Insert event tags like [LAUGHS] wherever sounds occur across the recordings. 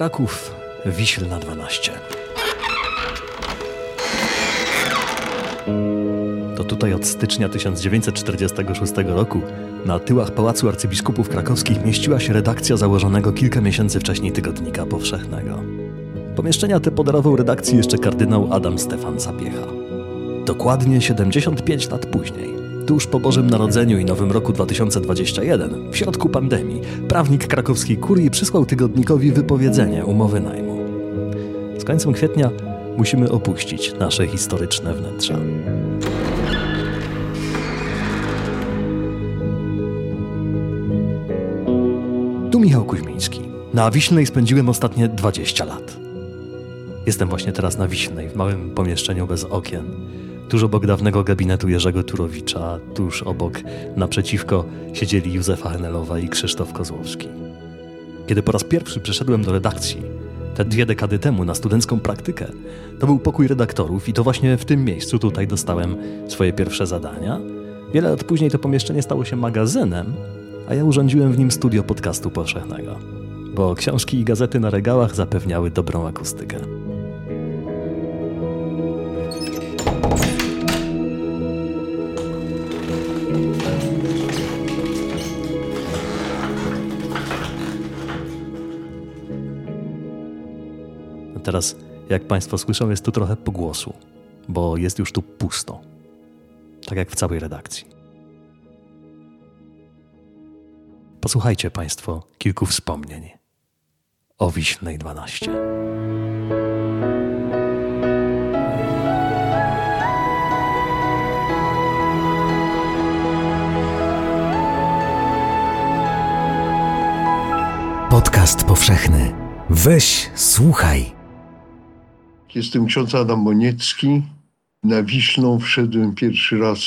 Kraków, Wiślna 12. To tutaj od stycznia 1946 roku na tyłach Pałacu Arcybiskupów Krakowskich mieściła się redakcja założonego kilka miesięcy wcześniej Tygodnika Powszechnego. Pomieszczenia te podarował redakcji jeszcze kardynał Adam Stefan Zapiecha. Dokładnie 75 lat później, tuż po Bożym Narodzeniu i Nowym Roku 2021, w środku pandemii, prawnik krakowskiej kurii przysłał tygodnikowi wypowiedzenie umowy najmu. Z końcem kwietnia musimy opuścić nasze historyczne wnętrza. Tu Michał Kuźmiński. Na Wiślnej spędziłem ostatnie 20 lat. Jestem właśnie teraz na Wiślnej, w małym pomieszczeniu bez okien. Tuż obok dawnego gabinetu Jerzego Turowicza, tuż obok, naprzeciwko, siedzieli Józefa Henelowa i Krzysztof Kozłowski. Kiedy po raz pierwszy przyszedłem do redakcji, te dwie dekady temu na studencką praktykę, to był pokój redaktorów i to właśnie w tym miejscu tutaj dostałem swoje pierwsze zadania. Wiele lat później to pomieszczenie stało się magazynem, a ja urządziłem w nim studio podcastu powszechnego, bo książki i gazety na regałach zapewniały dobrą akustykę. Teraz, jak Państwo słyszą, jest tu trochę pogłosu, bo jest już tu pusto. Tak jak w całej redakcji. Posłuchajcie Państwo kilku wspomnień o Wiślnej 12. Podcast powszechny. Weź, słuchaj. Jestem ksiądz Adam Moniecki. Na Wiślą wszedłem pierwszy raz,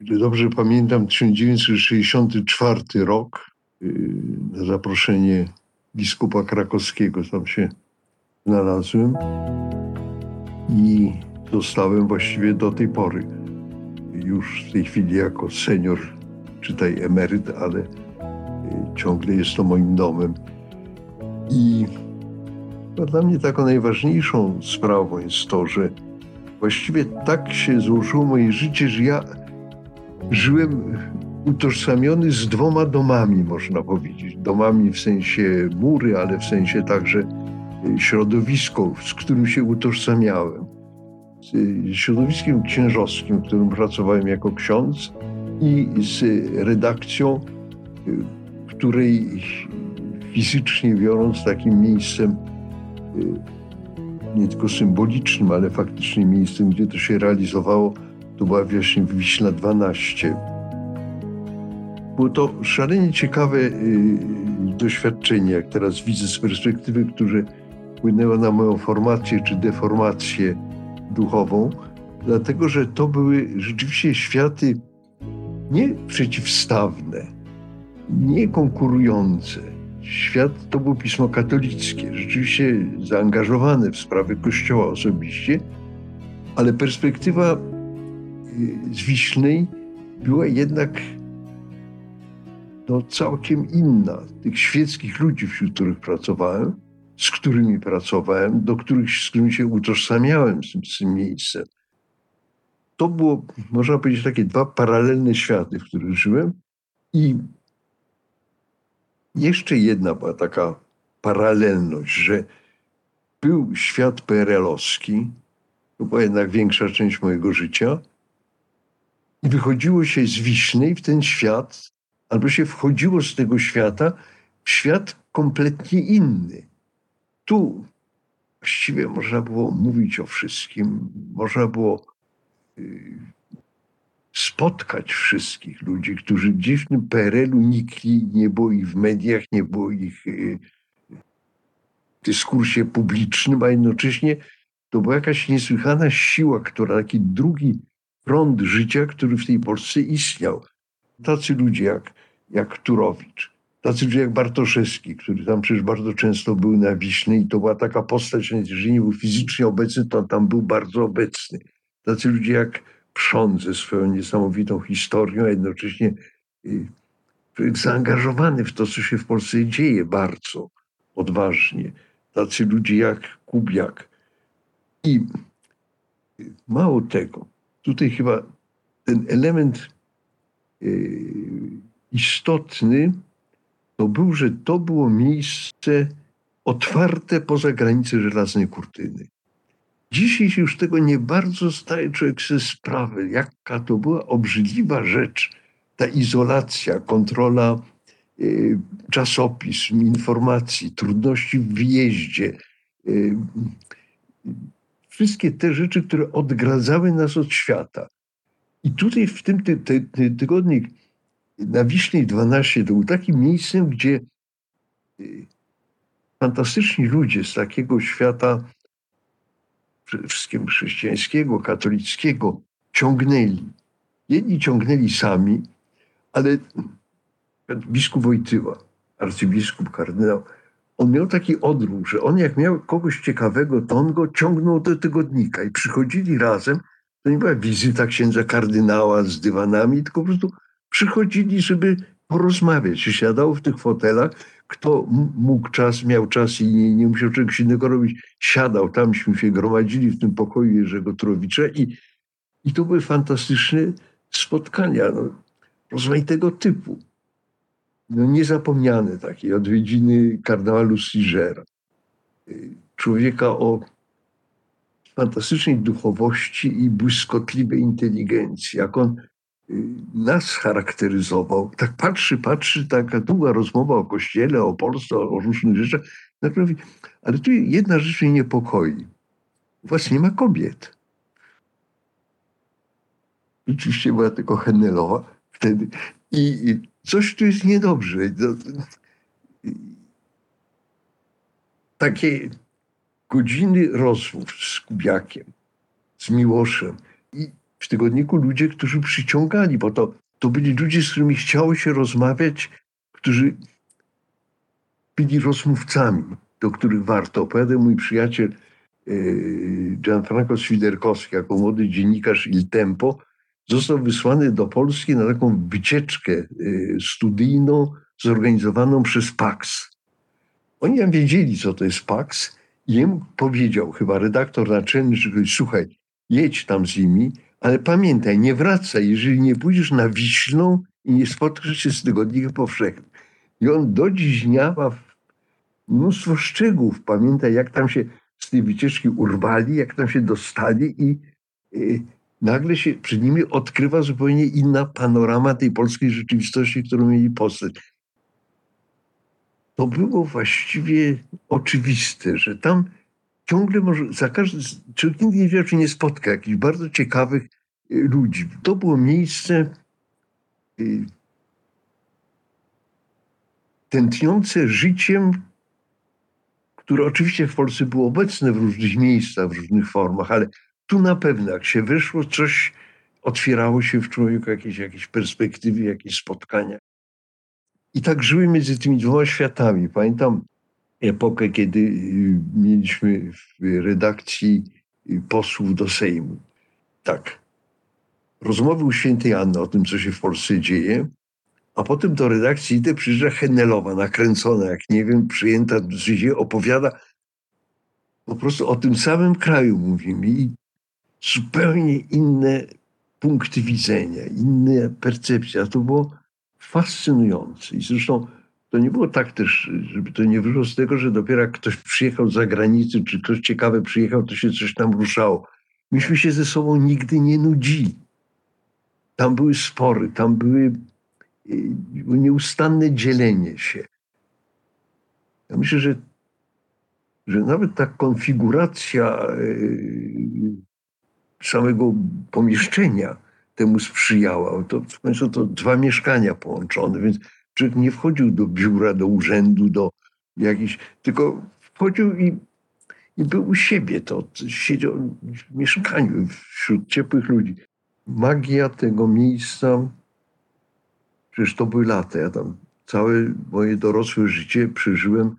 gdy dobrze pamiętam, 1964 rok yy, na zaproszenie biskupa krakowskiego. Tam się znalazłem i zostałem właściwie do tej pory. Już w tej chwili jako senior, czytaj emeryt, ale yy, ciągle jest to moim domem. I dla mnie taką najważniejszą sprawą jest to, że właściwie tak się złożyło moje życie, że ja żyłem utożsamiony z dwoma domami, można powiedzieć. Domami w sensie mury, ale w sensie także y, środowisko, z którym się utożsamiałem. Z y, środowiskiem księżowskim, w którym pracowałem jako ksiądz i z redakcją, y, której fizycznie biorąc takim miejscem nie tylko symbolicznym, ale faktycznie miejscem, gdzie to się realizowało, to była właśnie Wiśla 12. Było to szalenie ciekawe doświadczenie, jak teraz widzę z perspektywy, które wpłynęło na moją formację czy deformację duchową, dlatego że to były rzeczywiście światy nie przeciwstawne, nie konkurujące, świat to było pismo katolickie, rzeczywiście zaangażowane w sprawy Kościoła osobiście, ale perspektywa y, z była jednak no, całkiem inna. Tych świeckich ludzi, wśród których pracowałem, z którymi pracowałem, do których, z którymi się utożsamiałem z tym, z tym miejscem. To było, można powiedzieć, takie dwa paralelne światy, w których żyłem i jeszcze jedna była taka paralelność, że był świat PRL-owski, to była jednak większa część mojego życia, i wychodziło się z Wiśnej w ten świat, albo się wchodziło z tego świata w świat kompletnie inny. Tu właściwie można było mówić o wszystkim, można było y, spotkać wszystkich ludzi, którzy w tym PRL-u nikli, nie było ich w mediach, nie było ich y, w dyskursie publicznym, a jednocześnie to była jakaś niesłychana siła, która taki drugi front życia, który w tej Polsce istniał. Tacy ludzie jak, jak Turowicz, tacy ludzie jak Bartoszewski, który tam przecież bardzo często był na Wiśnej i to była taka postać, że jeżeli nie był fizycznie obecny, to tam był bardzo obecny. Tacy ludzie jak prząd swoją niesamowitą historią, a jednocześnie y, zaangażowany w to, co się w Polsce dzieje bardzo odważnie. tacy ludzie jak Kubiak. I mało tego, tutaj chyba ten element yy, istotny to był, że to było miejsce otwarte poza granice żelaznej kurtyny. Dzisiaj już tego nie bardzo zdaje człowiek sobie sprawę, jaka to była obrzydliwa rzecz, ta izolacja, kontrola y, czasopism, informacji, trudności w wyjeździe. Y, wszystkie te rzeczy, które odgradzały nas od świata. I tutaj w tym ty, ty, ty, tygodnik na Wiśnej 12 to był takim miejscem, gdzie y, fantastyczni ludzie z takiego świata przede wszystkim chrześcijańskiego, katolickiego, ciągnęli. Jedni ciągnęli sami, ale biskup Wojtyła, arcybiskup, kardynał, on miał taki odruch, że on jak miał kogoś ciekawego, to on go ciągnął do tygodnika i przychodzili razem. To nie była wizyta księdza kardynała z dywanami, tylko po prostu przychodzili, żeby porozmawiać. Siadało w tych fotelach, kto mógł czas, miał czas i nie, nie musiał czegoś innego robić, siadał. Tamśmy się gromadzili w tym pokoju Jerzego Turowicza i, i to były fantastyczne spotkania no, rozmaitego typu. No, niezapomniane takie odwiedziny karnawalu Sigera. Człowieka o fantastycznej duchowości i błyskotliwej inteligencji. Jak on nas charakteryzował. Tak patrzy, patrzy, taka długa rozmowa o Kościele, o Polsce, o różnych rzeczach. Ale tu jedna rzecz mnie niepokoi. U was nie ma kobiet. Oczywiście była tylko Hennelowa wtedy. I coś tu jest niedobrze. Takie godziny rozmów z Kubiakiem, z Miłoszem i w tygodniku ludzie, którzy przyciągali, bo to, to byli ludzie, z którymi chciało się rozmawiać, którzy byli rozmówcami, do których warto. Opowiadał mój przyjaciel e, Gianfranco Swiderkowski, jako młody dziennikarz Il Tempo, został wysłany do Polski na taką wycieczkę e, studyjną zorganizowaną przez Pax. Oni tam wiedzieli, co to jest Pax i jemu powiedział chyba redaktor naczelny, że słuchaj, jedź tam z nimi, ale pamiętaj, nie wracaj, jeżeli nie pójdziesz na Wiślą i nie spotkasz się z Tygodnikiem Powszechnym. I on do dziś dnia ma mnóstwo szczegółów. Pamiętaj, jak tam się z tej wycieczki urwali, jak tam się dostali i, i nagle się przed nimi odkrywa zupełnie inna panorama tej polskiej rzeczywistości, którą mieli postać. To było właściwie oczywiste, że tam ciągle może, za każdym, człowiek nigdy nie wie, czy nie spotka jakichś bardzo ciekawych y, ludzi. To było miejsce y, tętniące życiem, które oczywiście w Polsce było obecne w różnych miejscach, w różnych formach, ale tu na pewno, jak się wyszło, coś otwierało się w człowieku, jakieś, jakieś perspektywy, jakieś spotkania. I tak żyły między tymi dwoma światami. Pamiętam, epokę, kiedy y, mieliśmy w redakcji y, posłów do Sejmu. Tak. Rozmowy u świętej Anny o tym, co się w Polsce dzieje, a potem do redakcji idę, przyjeżdża Hennelowa, nakręcona, jak nie wiem, przyjęta, się opowiada po prostu o tym samym kraju, mówi mi, i zupełnie inne punkty widzenia, inne percepcje. A to było fascynujące. I zresztą to nie było tak też, żeby to nie wyszło z tego, że dopiero jak ktoś przyjechał z zagranicy, czy ktoś ciekawy przyjechał, to się coś tam ruszało. Myśmy się ze sobą nigdy nie nudzili. Tam były spory, tam były e, nieustanne dzielenie się. Ja myślę, że, że nawet ta konfiguracja e, samego pomieszczenia temu sprzyjała. To w końcu to dwa mieszkania połączone, więc Człowiek nie wchodził do biura, do urzędu, do jakichś, tylko wchodził i, i był u siebie. To siedział w mieszkaniu wśród ciepłych ludzi. Magia tego miejsca, przecież to były lata. Ja tam całe moje dorosłe życie przeżyłem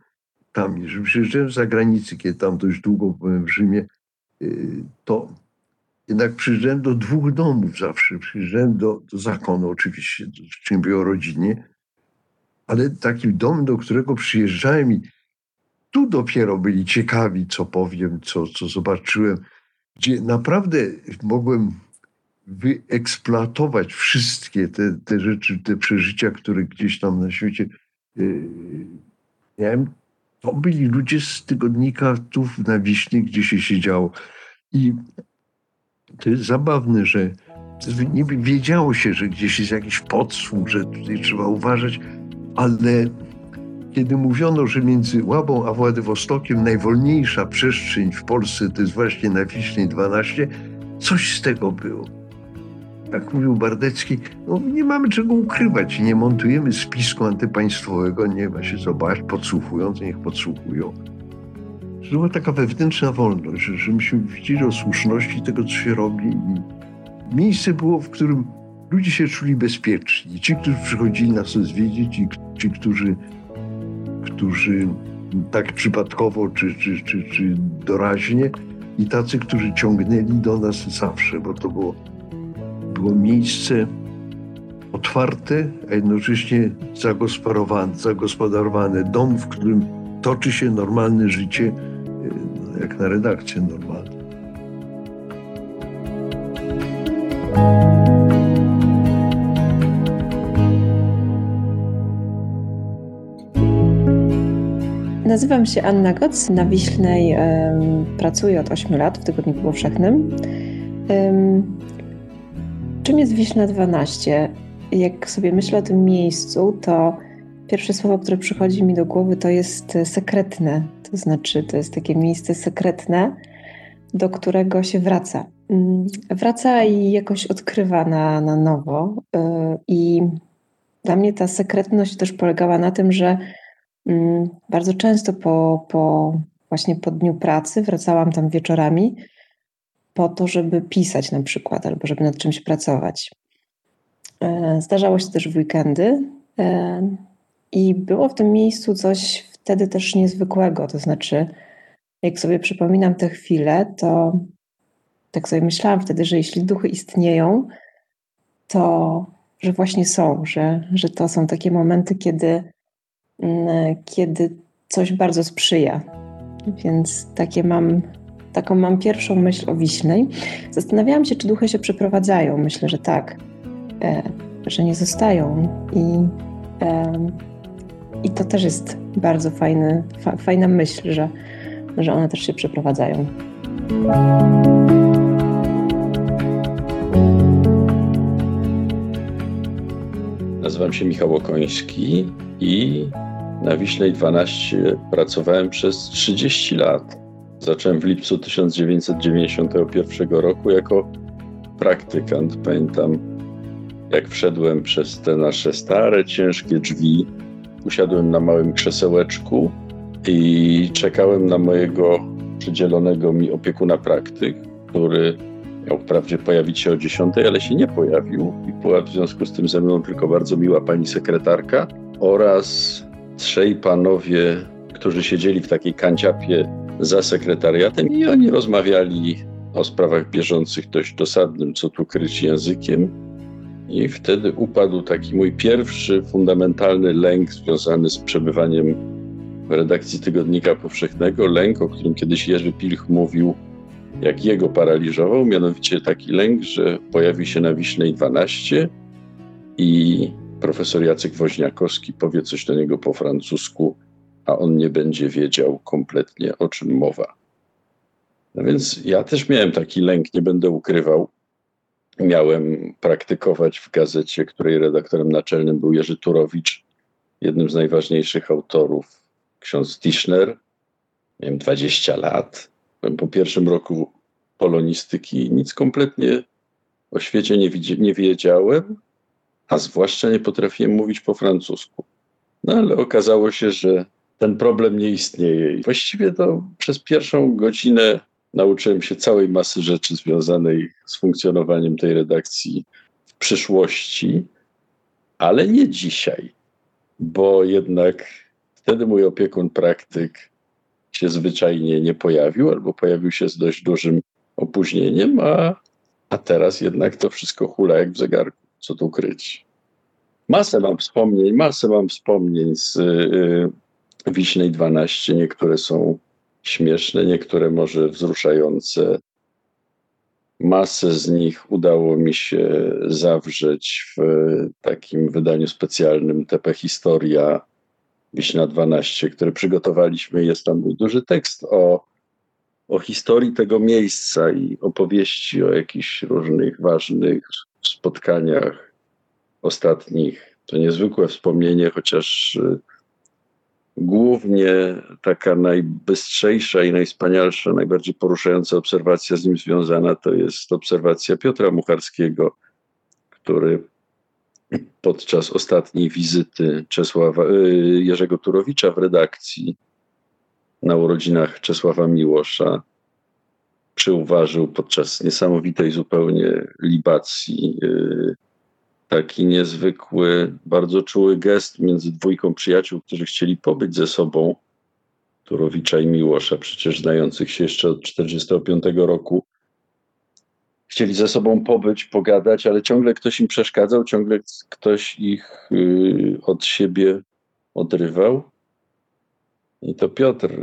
tam. Jeżeli przyjeżdżałem z zagranicy, kiedy tam dość długo byłem w Rzymie, y, to jednak przyjeżdżałem do dwóch domów zawsze. Przyjeżdżałem do, do zakonu oczywiście, czym było rodzinie, ale taki dom, do którego przyjeżdżałem i tu dopiero byli ciekawi, co powiem, co, co zobaczyłem, gdzie naprawdę mogłem wyeksploatować wszystkie te, te rzeczy, te przeżycia, które gdzieś tam na świecie yy, miałem. To byli ludzie z tygodnika tu na Wiśni, gdzie się siedziało. I to jest zabawne, że nie wiedziało się, że gdzieś jest jakiś podsłuch, że tutaj trzeba uważać, ale kiedy mówiono, że między Łabą a Władywostokiem najwolniejsza przestrzeń w Polsce to jest właśnie na Wiśni 12, coś z tego było. Jak mówił Bardecki, no nie mamy czego ukrywać, nie montujemy spisku antypaństwowego, nie ma się co bać, podsłuchując, niech podsłuchują. To była taka wewnętrzna wolność, że, że myśmy widzieli o słuszności tego, co się robi i miejsce było, w którym ludzie się czuli bezpieczni. Ci, którzy przychodzili nas zwiedzić i ci, którzy, którzy tak przypadkowo czy, czy, czy, czy doraźnie i tacy, którzy ciągnęli do nas zawsze, bo to było, było miejsce otwarte, a jednocześnie zagospodarowane, zagospodarowane. Dom, w którym toczy się normalne życie, e, jak na redakcję normalną. Nazywam się Anna Goc. Na Wiślnej pracuję od 8 lat w Tygodniku Powszechnym. Czym jest Wiśna 12? Jak sobie myślę o tym miejscu, to pierwsze słowo, które przychodzi mi do głowy, to jest sekretne. To znaczy, to jest takie miejsce sekretne, do którego się wraca. Um, wraca i jakoś odkrywa na, na nowo. E, I dla mnie ta sekretność też polegała na tym, że Mm, bardzo często po, po właśnie po dniu pracy wracałam tam wieczorami po to, żeby pisać na przykład albo żeby nad czymś pracować. E, zdarzało się też w weekendy e, i było w tym miejscu coś wtedy też niezwykłego. To znaczy, jak sobie przypominam te chwile, to tak sobie myślałam wtedy, że jeśli duchy istnieją, to że właśnie są, że, że to są takie momenty, kiedy Mm, kiedy coś bardzo sprzyja. Więc takie mam, taką mam pierwszą myśl o Wiśnej. Zastanawiałam się, czy duchy się przeprowadzają. Myślę, że tak, e, że nie zostają. I, e, i to też jest bardzo fajny, fa, fajna myśl, że, że one też się przeprowadzają. Nazywam się Michał Okoński i na Wiślej 12 pracowałem przez 30 lat. Zacząłem w lipcu 1991 roku jako praktykant. Pamiętam, jak wszedłem przez te nasze stare, ciężkie drzwi, usiadłem na małym krzesełeczku i czekałem na mojego przydzielonego mi opiekuna praktyk, który miał wprawdzie pojawić się o 10, ale się nie pojawił. I była w związku z tym ze mną tylko bardzo miła pani sekretarka oraz trzej panowie, którzy siedzieli w takiej kanciapie za sekretariatem i oni rozmawiali o sprawach bieżących dość dosadnym, co tu kryć językiem. I wtedy upadł taki mój pierwszy fundamentalny lęk związany z przebywaniem w redakcji Tygodnika Powszechnego. Lęk, o którym kiedyś Jerzy Pilch mówił, jak jego paraliżował, mianowicie taki lęk, że pojawi się na Wiśnej 12 i profesor Jacek Woźniakowski powie coś do niego po francusku, a on nie będzie wiedział kompletnie o czym mowa. No więc ja też miałem taki lęk, nie będę ukrywał. Miałem praktykować w gazecie, której redaktorem naczelnym był Jerzy Turowicz, jednym z najważniejszych autorów, ksiądz Tischner. Miałem 20 lat. Po pierwszym roku polonistyki, nic kompletnie o świecie nie, nie wiedziałem a zwłaszcza nie potrafiłem mówić po francusku. No ale okazało się, że ten problem nie istnieje. I właściwie to przez pierwszą godzinę nauczyłem się całej masy rzeczy związanej z funkcjonowaniem tej redakcji w przyszłości, ale nie dzisiaj, bo jednak wtedy mój opiekun praktyk się zwyczajnie nie pojawił, albo pojawił się z dość dużym opóźnieniem, a, a teraz jednak to wszystko hula jak w zegarku co tu kryć. Masę mam wspomnień, masę mam wspomnień z, y, Wiśnej 12. Niektóre są śmieszne, niektóre może wzruszające. Masę z nich udało mi się zawrzeć w takim wydaniu specjalnym TP Historia Wiśnia 12, które przygotowaliśmy. Jest tam duży tekst o, o historii tego miejsca i opowieści o jakichś różnych ważnych spotkaniach ostatnich. To niezwykłe wspomnienie, chociaż y, głównie taka najbystrzejsza i najwspanialsza, najbardziej poruszająca obserwacja z nim związana to jest obserwacja Piotra Mucharskiego, który podczas ostatniej wizyty Czesława, y, Jerzego Turowicza w redakcji na urodzinach Czesława Miłosza przyuważył podczas niesamowitej zupełnie libacji y, taki niezwykły, bardzo czuły gest między dwójką przyjaciół, którzy chcieli pobyć ze sobą, Turowicza i Miłosza, przecież znających się jeszcze od 1945 roku. Chcieli ze sobą pobyć, pogadać, ale ciągle ktoś im przeszkadzał, ciągle ktoś ich y, od siebie odrywał. I to Piotr y,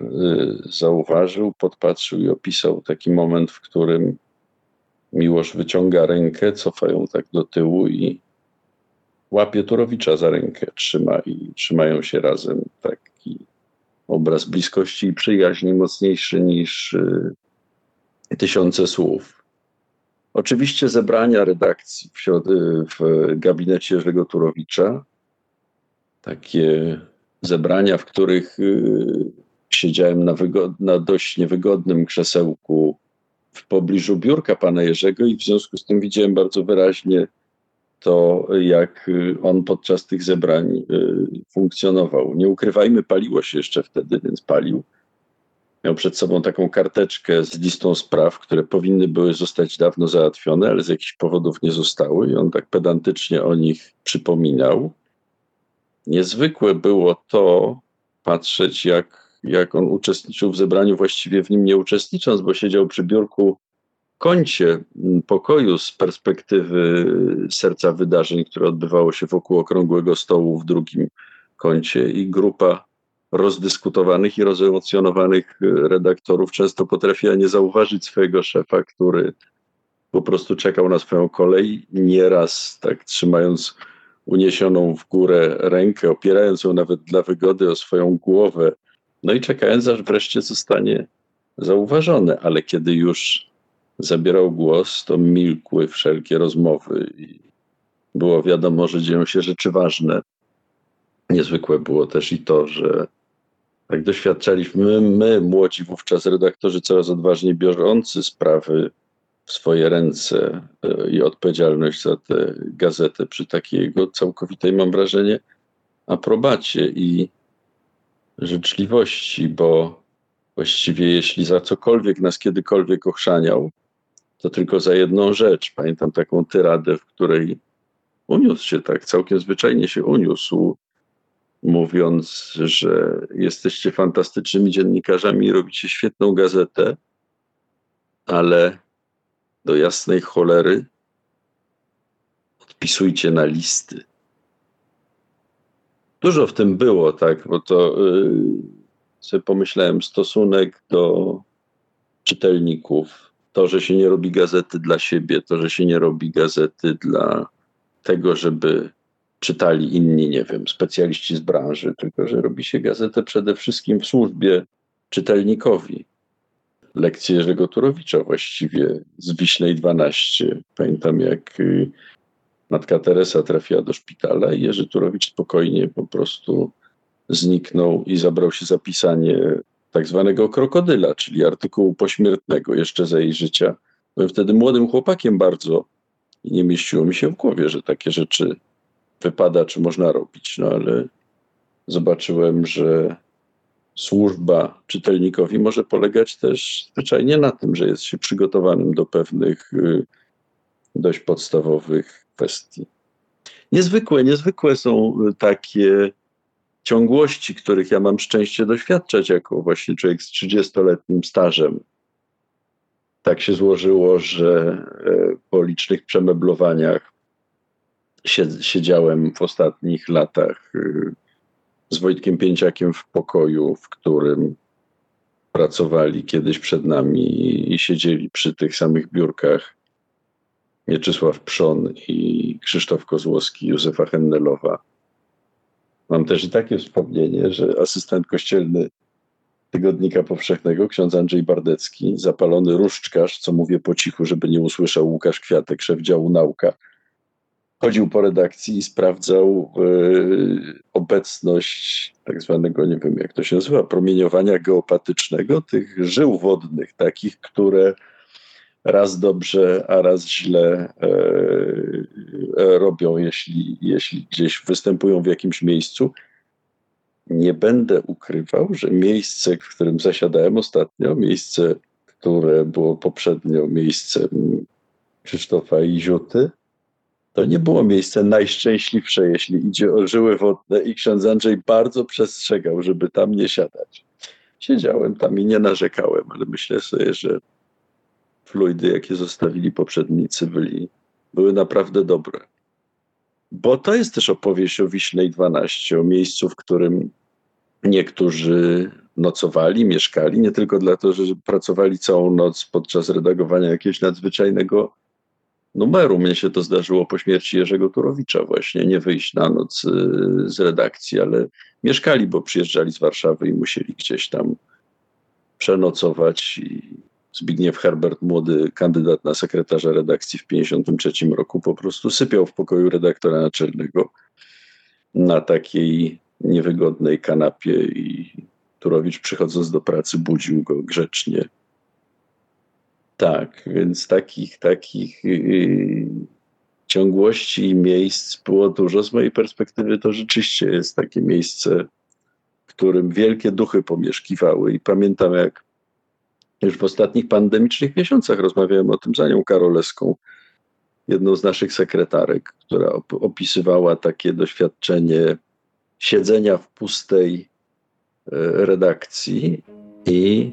zauważył, podpatrzył i opisał taki moment, w którym Miłosz wyciąga rękę, cofają tak do tyłu i łapie Turowicza za rękę, trzyma i trzymają się razem. Taki obraz bliskości i przyjaźni mocniejszy niż y, tysiące słów. Oczywiście zebrania redakcji w, w gabinecie Jerzego Turowicza, takie zebrania, w których y, siedziałem na, na dość niewygodnym krzesełku w pobliżu biurka pana Jerzego i w związku z tym widziałem bardzo wyraźnie to, jak y, on podczas tych zebrań y, funkcjonował. Nie ukrywajmy, paliło się jeszcze wtedy, więc palił. Miał przed sobą taką karteczkę z listą spraw, które powinny były zostać dawno załatwione, ale z jakichś powodów nie zostały, i on tak pedantycznie o nich przypominał. Niezwykłe było to patrzeć, jak, jak on uczestniczył w zebraniu, właściwie w nim nie uczestnicząc, bo siedział przy biurku kącie pokoju z perspektywy serca wydarzeń, które odbywało się wokół okrągłego stołu w drugim kącie i grupa rozdyskutowanych i rozemocjonowanych redaktorów często potrafiła nie zauważyć swojego szefa, który po prostu czekał na swoją kolej, nieraz tak trzymając uniesioną w górę rękę, opierając ją nawet dla wygody o swoją głowę, no i czekając, aż wreszcie zostanie zauważone, ale kiedy już zabierał głos, to milkły wszelkie rozmowy i było wiadomo, że dzieją się rzeczy ważne. Niezwykłe było też i to, że tak doświadczaliśmy my, młodzi wówczas redaktorzy, coraz odważniej biorący sprawy w swoje ręce e, i odpowiedzialność za tę gazetę przy takiej jego całkowitej, mam wrażenie, aprobacie i życzliwości, bo właściwie jeśli za cokolwiek nas kiedykolwiek ochrzaniał, to tylko za jedną rzecz. Pamiętam taką tyradę, w której uniósł się tak, całkiem zwyczajnie się uniósł, mówiąc, że jesteście fantastycznymi dziennikarzami i robicie świetną gazetę, ale do jasnej cholery odpisujcie na listy. Dużo w tym było, tak, bo to yy, sobie pomyślałem, stosunek do czytelników, to, że się nie robi gazety dla siebie, to, że się nie robi gazety dla tego, żeby czytali inni, nie wiem, specjaliści z branży, tylko że robi się gazetę przede wszystkim w służbie czytelnikowi. Lekcje Jerzego Turowicza właściwie z Wiśnej 12. Pamiętam, jak y, matka Teresa trafiła do szpitala i Jerzy Turowicz spokojnie po prostu zniknął i zabrał się za pisanie tak zwanego krokodyla, czyli artykułu pośmiertnego jeszcze za jej życia. Byłem wtedy młodym chłopakiem bardzo i nie mieściło mi się w głowie, że takie rzeczy wypada, czy można robić. No ale zobaczyłem, że służba czytelnikowi może polegać też zwyczajnie na tym, że jest się przygotowanym do pewnych y, dość podstawowych kwestii. Niezwykłe, niezwykłe są takie ciągłości, których ja mam szczęście doświadczać jako właśnie człowiek z 30-letnim stażem. Tak się złożyło, że e, po licznych przemeblowaniach siedziałem w ostatnich latach e, z Wojtkiem Pięciakiem w pokoju, w którym pracowali kiedyś przed nami i siedzieli przy tych samych biurkach Mieczysław Przon i Krzysztof Kozłowski, Józefa Hennelowa. Mam też i takie wspomnienie, że asystent kościelny Tygodnika Powszechnego, ksiądz Andrzej Bardecki, zapalony różdżkarz, co mówię po cichu, żeby nie usłyszał Łukasz Kwiatek, szef działu nauka, chodził po redakcji i sprawdzał y, obecność tak zwanego, nie wiem jak to się nazywa, promieniowania geopatycznego, tych żył wodnych, takich, które raz dobrze, a raz źle e, e, robią, jeśli, jeśli gdzieś występują w jakimś miejscu. Nie będę ukrywał, że miejsce, w którym zasiadałem ostatnio, miejsce, które było poprzednio miejscem Krzysztofa Iziuty, to nie było miejsce najszczęśliwsze, jeśli idzie o żyły wodne i ksiądz Andrzej bardzo przestrzegał, żeby tam nie siadać. Siedziałem tam i nie narzekałem, ale myślę sobie, że fluidy, jakie zostawili poprzednicy, byli, były naprawdę dobre. Bo to jest też opowieść o Wiślej 12, o miejscu, w którym niektórzy nocowali, mieszkali, nie tylko dlatego, że pracowali całą noc podczas redagowania jakiegoś nadzwyczajnego numeru. Mnie się to zdarzyło po śmierci Jerzego Turowicza właśnie, nie wyjść na noc y, z redakcji, ale mieszkali, bo przyjeżdżali z Warszawy i musieli gdzieś tam przenocować i Zbigniew Herbert, młody kandydat na sekretarza redakcji w 1953 roku, po prostu sypiał w pokoju redaktora naczelnego na takiej niewygodnej kanapie i Turowicz przychodząc do pracy budził go grzecznie. Tak, więc takich, takich yy, ciągłości i miejsc było dużo. Z mojej perspektywy to rzeczywiście jest takie miejsce, w którym wielkie duchy pomieszkiwały i pamiętam jak już w ostatnich pandemicznych miesiącach rozmawiałem o tym z Anią Karoleską, jedną z naszych sekretarek, która opisywała takie doświadczenie siedzenia w pustej e, redakcji i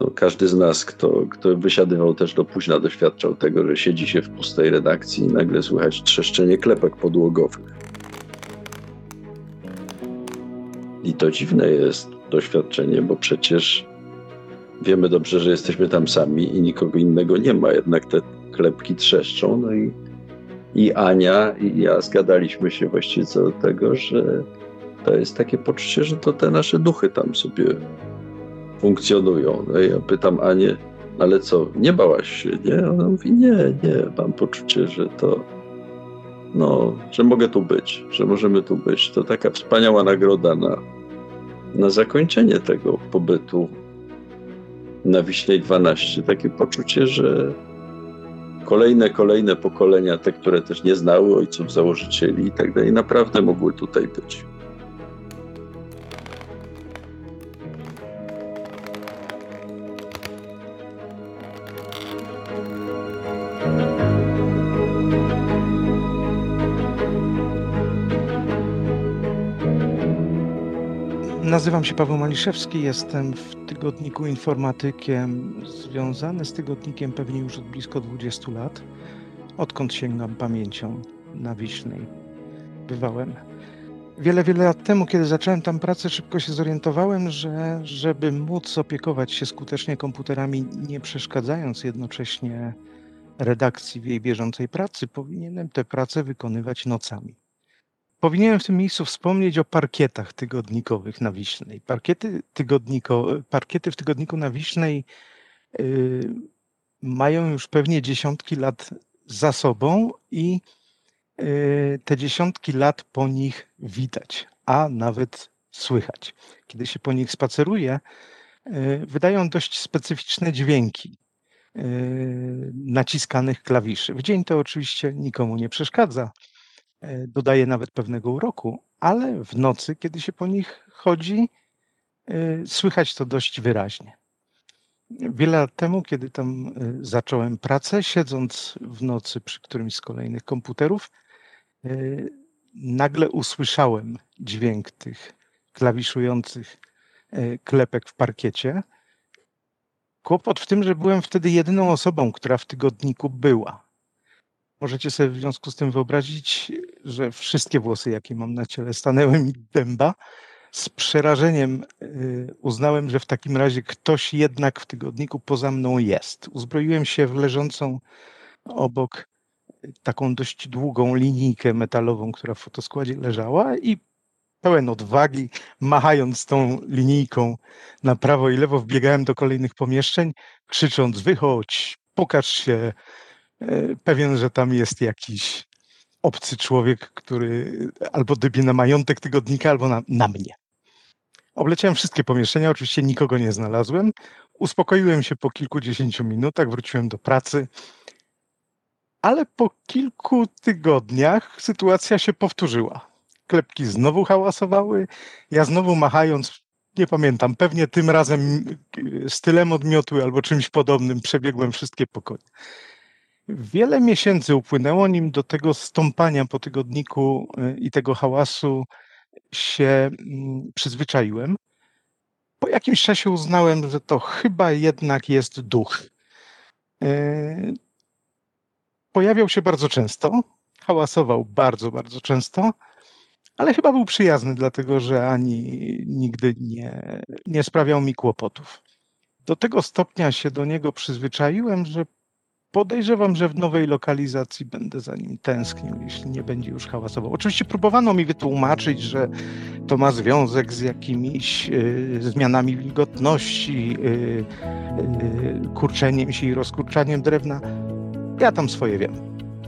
no, każdy z nas, kto, kto wysiadywał też do późna, doświadczał tego, że siedzi się w pustej redakcji i nagle słychać trzeszczenie klepek podłogowych. I to dziwne jest doświadczenie, bo przecież wiemy dobrze, że jesteśmy tam sami i nikogo innego nie ma, jednak te klepki trzeszczą. No i, i Ania i ja zgadaliśmy się właściwie co do tego, że to jest takie poczucie, że to te nasze duchy tam sobie funkcjonują. No ja pytam Anię, ale co, nie bałaś się, nie? Ona mówi, nie, nie, mam poczucie, że to, no, że mogę tu być, że możemy tu być. To taka wspaniała nagroda na, na zakończenie tego pobytu na Wiślej 12 takie poczucie, że kolejne, kolejne pokolenia, te, które też nie znały ojców założycieli i tak dalej, naprawdę mogły tutaj być. Nazywam się Paweł Maliszewski, jestem w tygodniku informatykiem, związany z tygodnikiem pewnie już od blisko 20 lat, odkąd sięgam pamięcią na Wiśnej. Bywałem. Wiele, wiele lat temu, kiedy zacząłem tam pracę, szybko się zorientowałem, że żeby móc opiekować się skutecznie komputerami, nie przeszkadzając jednocześnie redakcji w jej bieżącej pracy, powinienem tę pracę wykonywać nocami. Powinienem w tym miejscu wspomnieć o parkietach tygodnikowych na Wiśnej. Parkiety, tygodniko, parkiety w tygodniku na Wiśnej y, mają już pewnie dziesiątki lat za sobą i y, te dziesiątki lat po nich widać, a nawet słychać. Kiedy się po nich spaceruje, y, wydają dość specyficzne dźwięki naciskanych klawiszy. W dzień to oczywiście nikomu nie przeszkadza dodaje nawet pewnego uroku, ale w nocy, kiedy się po nich chodzi, e, słychać to dość wyraźnie. Wiele lat temu, kiedy tam e, zacząłem pracę, siedząc w nocy przy którymś z kolejnych komputerów, nagle usłyszałem dźwięk tych klawiszujących klepek w parkiecie. Kłopot w tym, że byłem wtedy jedyną osobą, która w tygodniku była. Możecie sobie w związku z tym wyobrazić, że wszystkie włosy, jakie mam na ciele, stanęły mi dęba. Z przerażeniem y, uznałem, że w takim razie ktoś jednak w tygodniku poza mną jest. Uzbroiłem się w leżącą obok taką dość długą linijkę metalową, która w fotoskładzie leżała i pełen odwagi, machając tą linijką na prawo i lewo, wbiegałem do kolejnych pomieszczeń, krzycząc: Wychodź, pokaż się. E, pewien, że tam jest jakiś obcy człowiek, który albo dybie na majątek tygodnika, albo na, na mnie. Obleciałem wszystkie pomieszczenia, oczywiście nikogo nie znalazłem. Uspokoiłem się po kilkudziesięciu minutach, wróciłem do pracy, ale po kilku tygodniach sytuacja się powtórzyła klepki znowu hałasowały. Ja znowu machając, nie pamiętam, pewnie tym razem stylem odmiotu albo czymś podobnym przebiegłem wszystkie pokoje. Wiele miesięcy upłynęło, nim do tego stąpania po tygodniku y, i tego hałasu się mm, przyzwyczaiłem. Po jakimś czasie uznałem, że to chyba jednak jest duch. Y, pojawiał się bardzo często, hałasował bardzo, bardzo często ale chyba był przyjazny, dlatego że ani nigdy nie, nie sprawiał mi kłopotów. Do tego stopnia się do niego przyzwyczaiłem, że podejrzewam, że w nowej lokalizacji będę za nim tęsknił, jeśli nie będzie już hałasował. Oczywiście próbowano mi wytłumaczyć, że to ma związek z jakimiś y, zmianami wilgotności, y, y, kurczeniem się i rozkurczaniem drewna. Ja tam swoje wiem.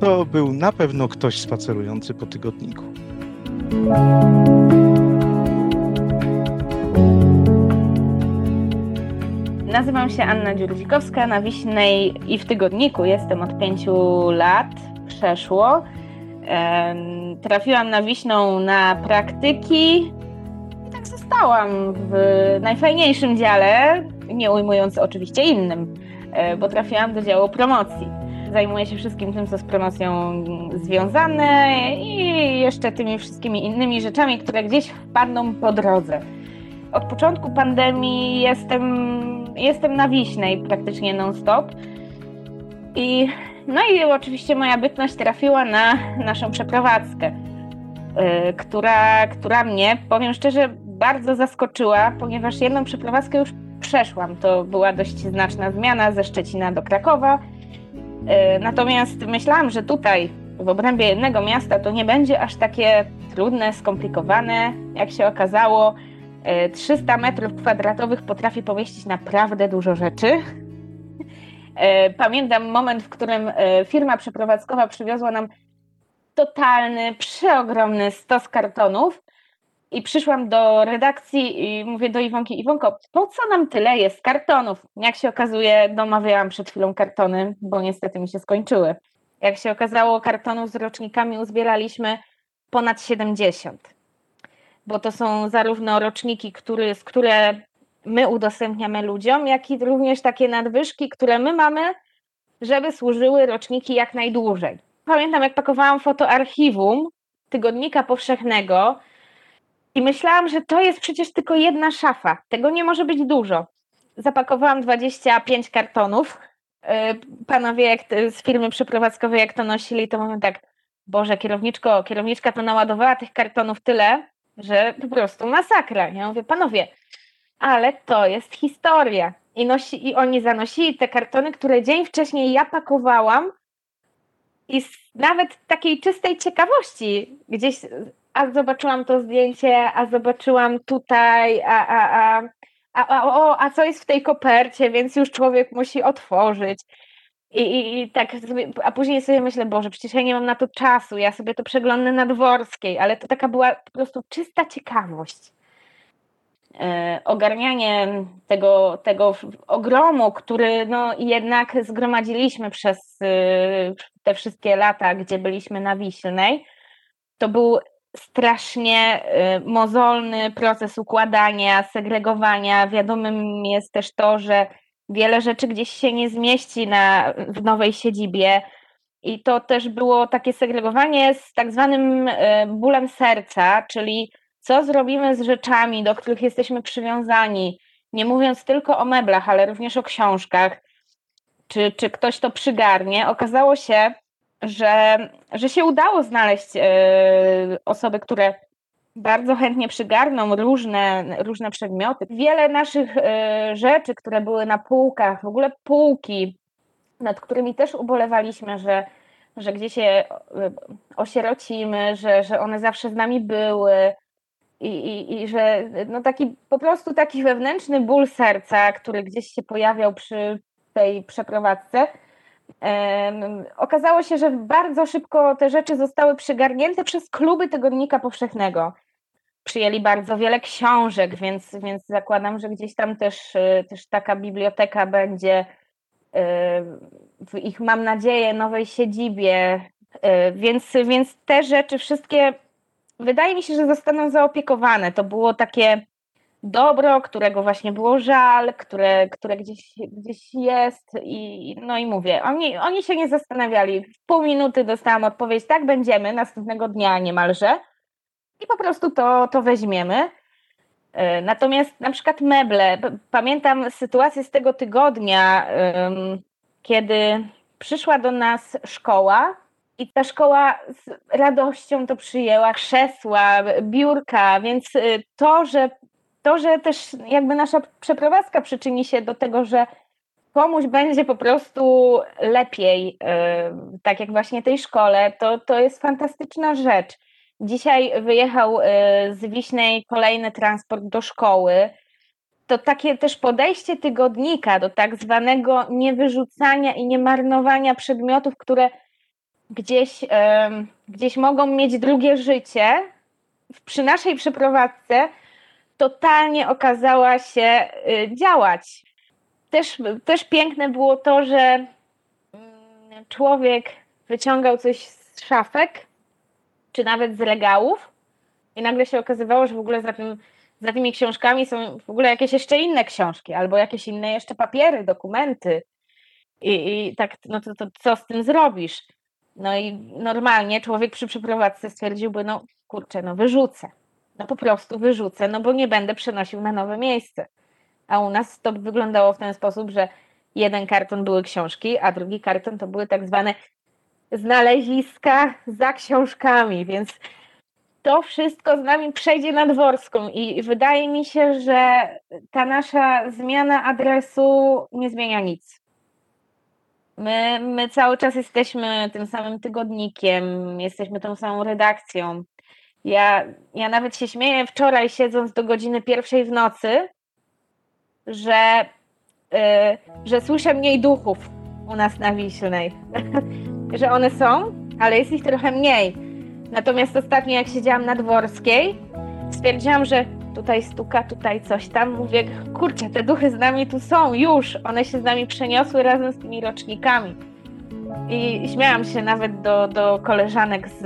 To był na pewno ktoś spacerujący po tygodniku. Nazywam się Anna Dziurdzikowska, na Wiśnej i w Tygodniku jestem od pięciu lat, przeszło. Trafiłam na Wiśną na praktyki i tak zostałam w najfajniejszym dziale, nie ujmując oczywiście innym, e, bo trafiłam do działu promocji zajmuję się wszystkim tym, co z promocją związane i jeszcze tymi wszystkimi innymi rzeczami, które gdzieś wpadną po drodze. Od początku pandemii jestem, jestem na Wiśnej praktycznie non-stop. I, no i oczywiście moja bytność trafiła na naszą przeprowadzkę, yy, która, która mnie, powiem szczerze, bardzo zaskoczyła, ponieważ jedną przeprowadzkę już przeszłam. To była dość znaczna zmiana ze Szczecina do Krakowa E, natomiast myślałam, że tutaj w obrębie jednego miasta to nie będzie aż takie trudne, skomplikowane. Jak się okazało, 300 e, metrów kwadratowych potrafi pomieścić naprawdę dużo rzeczy. E, pamiętam moment, w którym firma przeprowadzkowa przywiozła nam totalny, przeogromny stos kartonów i przyszłam do redakcji i mówię do Iwonki, Iwonko, po co nam tyle jest kartonów? Jak się okazuje, domawiałam przed chwilą kartony, bo niestety mi się skończyły. Jak się okazało, kartonów z rocznikami uzbieraliśmy ponad 70. Bo to są zarówno roczniki, który, z które my udostępniamy ludziom, jak i również takie nadwyżki, które my mamy, żeby służyły roczniki jak najdłużej. Pamiętam, jak pakowałam fotoarchiwum tygodnika powszechnego, i myślałam, że to jest przecież tylko jedna szafa. Tego nie może być dużo. Zapakowałam 25 kartonów. E, panowie jak z firmy przeprowadzkowej, jak to nosili, to mówią tak, Boże, kierowniczko, kierowniczka to naładowała tych kartonów tyle, że po prostu masakra. Ja mówię, panowie, ale to jest historia. I, nosi, I oni zanosili te kartony, które dzień wcześniej ja pakowałam i z nawet takiej czystej ciekawości gdzieś a zobaczyłam to zdjęcie, a zobaczyłam tutaj, a, a, a, a, a, o, a co jest w tej kopercie, więc już człowiek musi otworzyć. I, i, I, tak sobie, a później sobie myślę, Boże, przecież ja nie mam na to czasu, ja sobie to przeglądnę na dworskiej, ale to taka była po prostu czysta ciekawość. E, ogarnianie tego, tego ogromu, który no, jednak zgromadziliśmy przez y, te wszystkie lata, gdzie byliśmy na Wiślnej, to był strasznie y, mozolny proces układania, segregowania. Wiadomym jest też to, że wiele rzeczy gdzieś się nie zmieści na, w nowej siedzibie. I to też było takie segregowanie z tak zwanym y, bólem serca, czyli co zrobimy z rzeczami, do których jesteśmy przywiązani, nie mówiąc tylko o meblach, ale również o książkach, czy, czy ktoś to przygarnie. Okazało się, że, że się udało znaleźć osoby, które bardzo chętnie przygarną różne, różne przedmioty. Wiele naszych rzeczy, które były na półkach, w ogóle półki, nad którymi też ubolewaliśmy, że, że gdzieś się osierocimy, że, że one zawsze z nami były, i, i, i że no taki po prostu taki wewnętrzny ból serca, który gdzieś się pojawiał przy tej przeprowadzce. Okazało się, że bardzo szybko te rzeczy zostały przygarnięte przez kluby Tygodnika Powszechnego. Przyjęli bardzo wiele książek, więc, więc zakładam, że gdzieś tam też, też taka biblioteka będzie w ich, mam nadzieję, nowej siedzibie. Więc, więc te rzeczy wszystkie wydaje mi się, że zostaną zaopiekowane. To było takie dobro, którego właśnie było żal, które, które gdzieś, gdzieś jest i no i mówię, oni, oni się nie zastanawiali. W pół minuty dostałam odpowiedź, tak będziemy, następnego dnia niemalże i po prostu to, to weźmiemy. E, natomiast na przykład meble, pamiętam sytuację z tego tygodnia, kiedy przyszła do nas szkoła i ta szkoła z radością to przyjęła, krzesła, biurka, więc y, to, że to, że też jakby nasza przeprowadzka przyczyni się do tego, że komuś będzie po prostu lepiej, y, tak jak właśnie tej szkole, to, to jest fantastyczna rzecz. Dzisiaj wyjechał y, z Wiśnej kolejny transport do szkoły. To takie też podejście tygodnika do tak zwanego niewyrzucania i niemarnowania przedmiotów, które gdzieś, gdzieś mogą mieć drugie życie, przy naszej przeprowadzce totalnie okazała się y, działać. Też, też piękne było to, że mm, człowiek wyciągał coś z szafek, czy nawet z regałów, i nagle się okazywało, że w ogóle za, tym, za tymi książkami są w ogóle jakieś jeszcze inne książki, albo jakieś inne jeszcze papiery, dokumenty. I, i tak, no to, to co z tym zrobisz? No i normalnie człowiek przy przeprowadzce stwierdziłby, no kurczę, no wyrzucę. No po prostu wyrzucę, no bo nie będę przenosił na nowe miejsce. A u nas to wyglądało w ten sposób, że jeden karton były książki, a drugi karton to były tak zwane znaleziska za książkami, więc to wszystko z nami przejdzie na dworską i wydaje mi się, że ta nasza zmiana adresu nie zmienia nic. My, my cały czas jesteśmy tym samym tygodnikiem, jesteśmy tą samą redakcją. Ja, ja nawet się śmieję wczoraj, siedząc do godziny pierwszej w nocy, że, yy, że słyszę mniej duchów u nas na Wiślnej. [LAUGHS] że one są, ale jest ich trochę mniej. Natomiast ostatnio, jak siedziałam na Dworskiej, stwierdziłam, że tutaj stuka, tutaj coś tam. Mówię, kurczę, te duchy z nami tu są, już. One się z nami przeniosły razem z tymi rocznikami. I śmiałam się nawet do, do koleżanek, z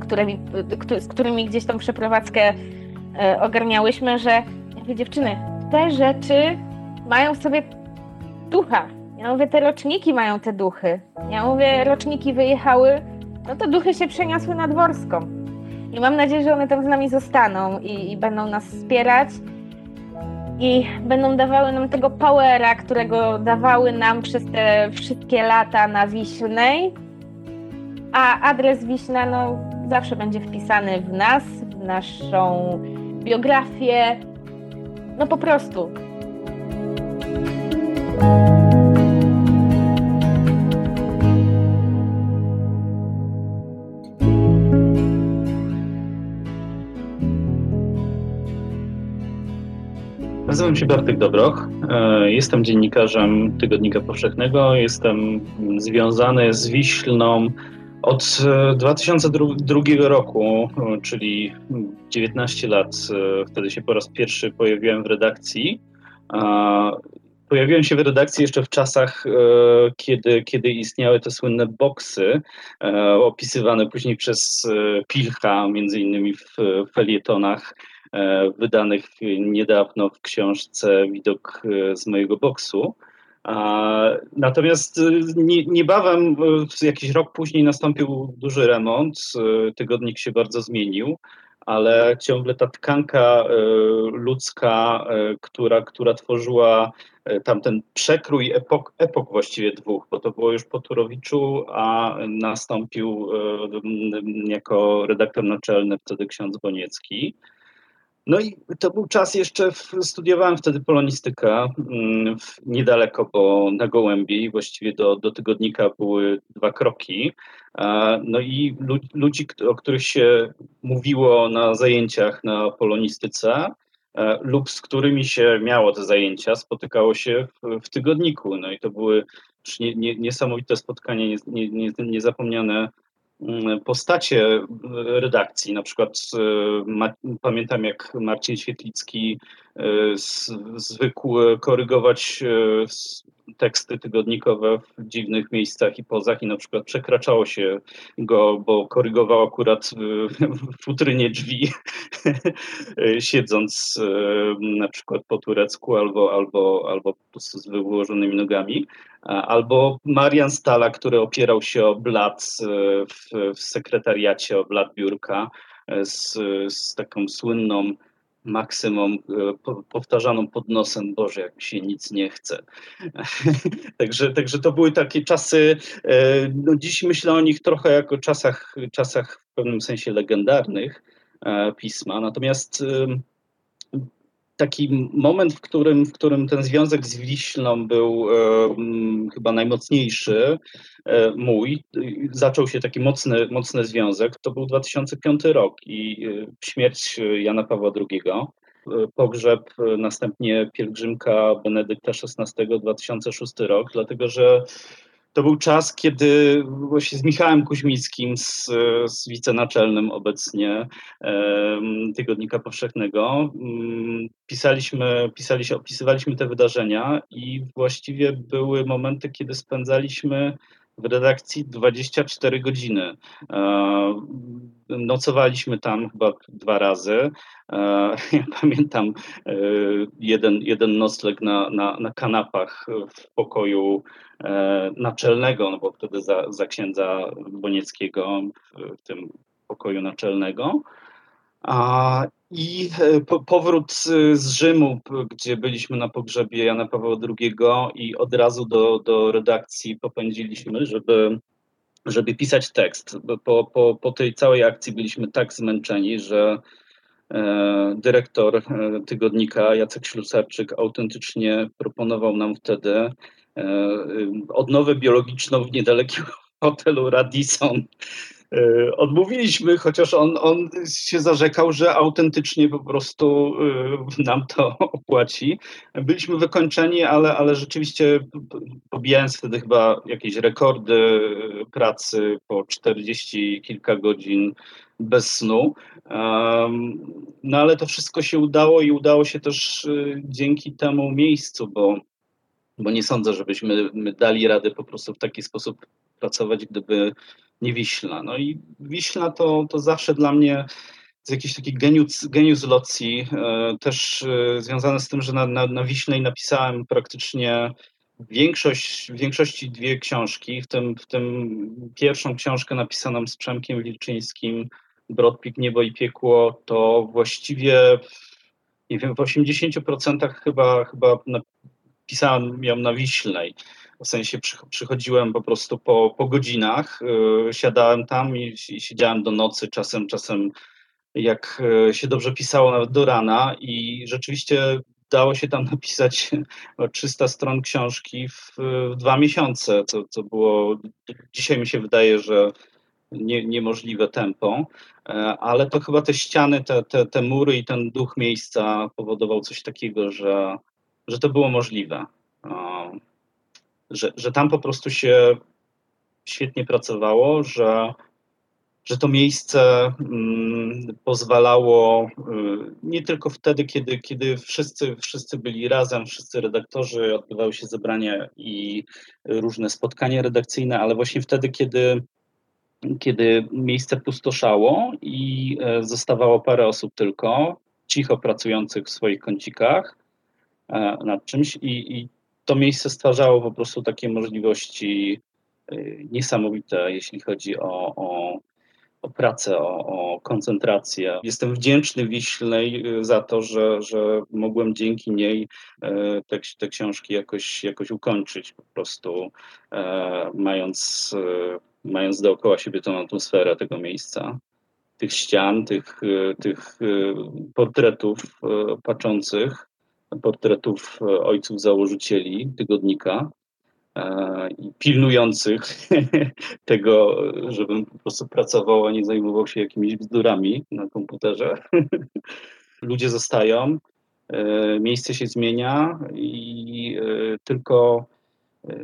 którymi, z którymi gdzieś tą przeprowadzkę e, ogarniałyśmy, że mówię, dziewczyny, te rzeczy mają w sobie ducha. Ja mówię, te roczniki mają te duchy. Ja mówię, roczniki wyjechały, no to duchy się przeniosły na Dworską. I mam nadzieję, że one tam z nami zostaną i, i będą nas wspierać i będą dawały nam tego powera, którego dawały nam przez te wszystkie lata na Wiślnej. A adres Wiśna no, zawsze będzie wpisany w nas, w naszą biografię. No po prostu. Nazywam się Bartek Dobroch. E, jestem dziennikarzem Tygodnika Powszechnego. Jestem związany z Wiślną od 2002 e, roku, e, czyli 19 lat. Wtedy się po raz pierwszy pojawiłem w redakcji. Pojawiłem się w redakcji jeszcze w czasach, kiedy, kiedy istniały te słynne boksy, opisywane później przez Pilcha, między innymi w felietonach wydanych niedawno w książce Widok e, z mojego boksu. Natomiast e, niebawem, jakiś rok później, nastąpił duży remont. Tygodnik się bardzo zmienił. ale ciągle ta tkanka ludzka, która, która tworzyła tamten przekrój epok, epok właściwie dwóch, bo to było już po Turowiczu, a nastąpił jako redaktor naczelny wtedy ksiądz Boniecki. No i to był czas jeszcze, w, studiowałem wtedy polonistykę mm, niedaleko, bo na Gołębi, właściwie do, do tygodnika były dwa kroki. No i ludzi, o których się mówiło na zajęciach na polonistyce, e, lub z którymi się miało te zajęcia, spotykało się w, w tygodniku. No i to były nie, nie, niesamowite spotkania, nie, nie, niezapomniane postacie e, redakcji. Na przykład e, pamiętam, jak Marcin Świetlicki e, zwykł korygować teksty tygodnikowe w dziwnych miejscach i pozach i na przykład przekraczało się go, bo korygował akurat w futrynie drzwi, [LAUGHS] siedząc na przykład po turecku albo, albo, albo po prostu z wyłożonymi nogami. Albo Marian Stala, który opierał się o blat w, w sekretariacie, o blat biurka z, z taką słynną maksymum e, powtarzaną pod nosem, Boże, jak mi się nic nie chce. [LAUGHS] także, także to były takie czasy, e, no dziś myślę o nich trochę jako czasach, czasach w pewnym sensie legendarnych e, pisma, natomiast taki moment, w którym, w którym ten związek z Wiślą był e, chyba najmocniejszy e, mój, zaczął się taki mocny, mocny związek, to był 2005 rok i e, śmierć Jana Pawła II, pogrzeb, następnie pielgrzymka Benedykta XVI 2006 rok, dlatego że to był czas, kiedy właśnie z Michałem Kuźmickim, z, z wicenaczelnym obecnie Tygodnika Powszechnego, mm, pisaliśmy, pisaliśmy, opisywaliśmy te wydarzenia i właściwie były momenty, kiedy spędzaliśmy w redakcji 24 godziny. E, nocowaliśmy tam chyba dwa razy. E, [LAUGHS] ja pamiętam e, jeden, jeden nocleg na, na, na kanapach w pokoju naczelnego, no bo wtedy za, za księdza Bonieckiego w tym pokoju naczelnego. I e, po, powrót z Rzymu, gdzie byliśmy na pogrzebie Jana Pawła II i od razu do, do redakcji popędziliśmy, żeby, żeby pisać tekst. Po, po, po tej całej akcji byliśmy tak zmęczeni, że e, dyrektor e, tygodnika Jacek Ślusarczyk autentycznie proponował nam wtedy odnowę biologiczną w niedalekim [LAUGHS] hotelu Radisson odmówiliśmy, chociaż on, on się zarzekał, że autentycznie po prostu e, nam to [LAUGHS] opłaci. Byliśmy wykończeni, ale, ale rzeczywiście pobijając wtedy chyba jakieś rekordy pracy po 40 kilka godzin bez snu. No ale to wszystko się udało i udało się też e, dzięki temu miejscu, bo, bo nie sądzę, żebyśmy dali radę po prostu w taki sposób pracować, gdyby nie Wiśla. No i Wiśla to, to zawsze dla mnie jest jakiś taki genius, genius locji, e, też e, związane z tym, że na, na, na Wiślej napisałem praktycznie większość, większości dwie książki, w tym, w tym pierwszą książkę napisaną z Przemkiem Wilczyńskim, Brodpik, Niebo i Piekło, to właściwie nie wiem, w 80% chyba, chyba napisałem ją na Wiślej. W sensie przychodziłem po prostu po, po godzinach, yy, siadałem tam i, i siedziałem do nocy, czasem, czasem jak yy, się dobrze pisało, nawet do rana i rzeczywiście dało się tam [LAUGHS] napisać 300 stron książki w, w dwa miesiące, co, co było, dzisiaj mi się wydaje, że nie, niemożliwe tempo, e, ale to chyba te ściany, te, te, te mury i ten duch miejsca powodował coś takiego, że, że to było możliwe że, że tam po prostu się świetnie pracowało, że, że to miejsce mm, pozwalało y, nie tylko wtedy, kiedy, kiedy wszyscy, wszyscy byli razem, wszyscy redaktorzy, odbywały się zebrania i różne spotkania redakcyjne, ale właśnie wtedy, kiedy, kiedy miejsce pustoszało i e, zostawało parę osób tylko, cicho pracujących w swoich kącikach e, nad czymś i, i to miejsce stwarzało po prostu takie możliwości y, niesamowite, jeśli chodzi o, o o pracę, o, o, koncentrację. Jestem wdzięczny Wiślej za to, że, że mogłem dzięki niej te, te książki jakoś, jakoś ukończyć, po prostu mając, mając dookoła siebie tą atmosferę tego miejsca tych ścian, tych, tych portretów patrzących, portretów ojców założycieli tygodnika e, i pilnujących [LAUGHS] tego, żebym po prostu pracował, a nie zajmował się jakimiś bzdurami na komputerze. [LAUGHS] Ludzie zostają, e, miejsce się zmienia i e, tylko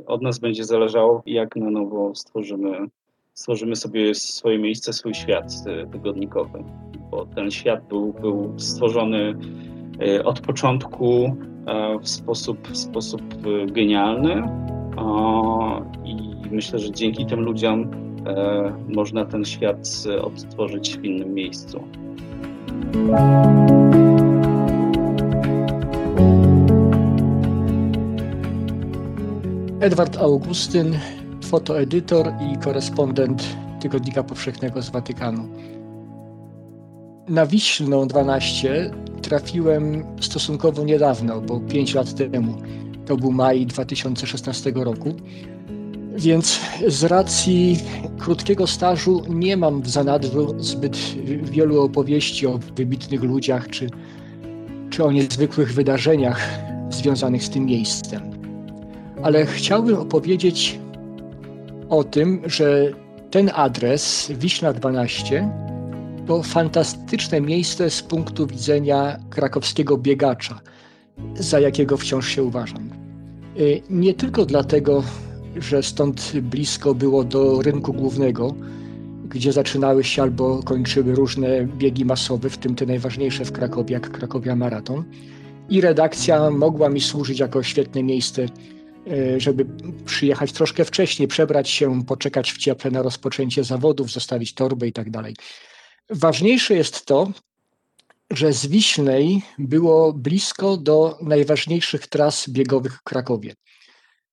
od nas będzie zależało, jak na nowo stworzymy stworzymy sobie swoje miejsce, swój świat tygodnikowy. Bo ten świat był, był stworzony e, od początku e, w sposób, w sposób e, genialny i myślę, że dzięki tym ludziom można ten świat odtworzyć w innym miejscu. Edward Augustyn fotoedytor i korespondent Tygodnika Powszechnego z Watykanu. Na Wiślną 12 trafiłem stosunkowo niedawno, bo 5 lat temu. To był maj 2016 roku. Więc z racji krótkiego stażu nie mam w zanadrzu zbyt wielu opowieści o wybitnych ludziach czy, czy o niezwykłych wydarzeniach związanych z tym miejscem. Ale chciałbym opowiedzieć o tym, że ten adres, Wiśla 12, to fantastyczne miejsce z punktu widzenia krakowskiego biegacza, za jakiego wciąż się uważam. Y, nie tylko dlatego, że stąd blisko było do rynku głównego, gdzie zaczynały się albo kończyły różne biegi masowe, w tym te najważniejsze w Krakowie, jak Krakowia Maraton. I redakcja mogła mi służyć jako świetne miejsce E, żeby przyjechać troszkę wcześniej, przebrać się, poczekać w cieple na rozpoczęcie zawodów, zostawić torbę i tak dalej. Ważniejsze jest to, że z Wiśnej było blisko do najważniejszych tras biegowych w Krakowie.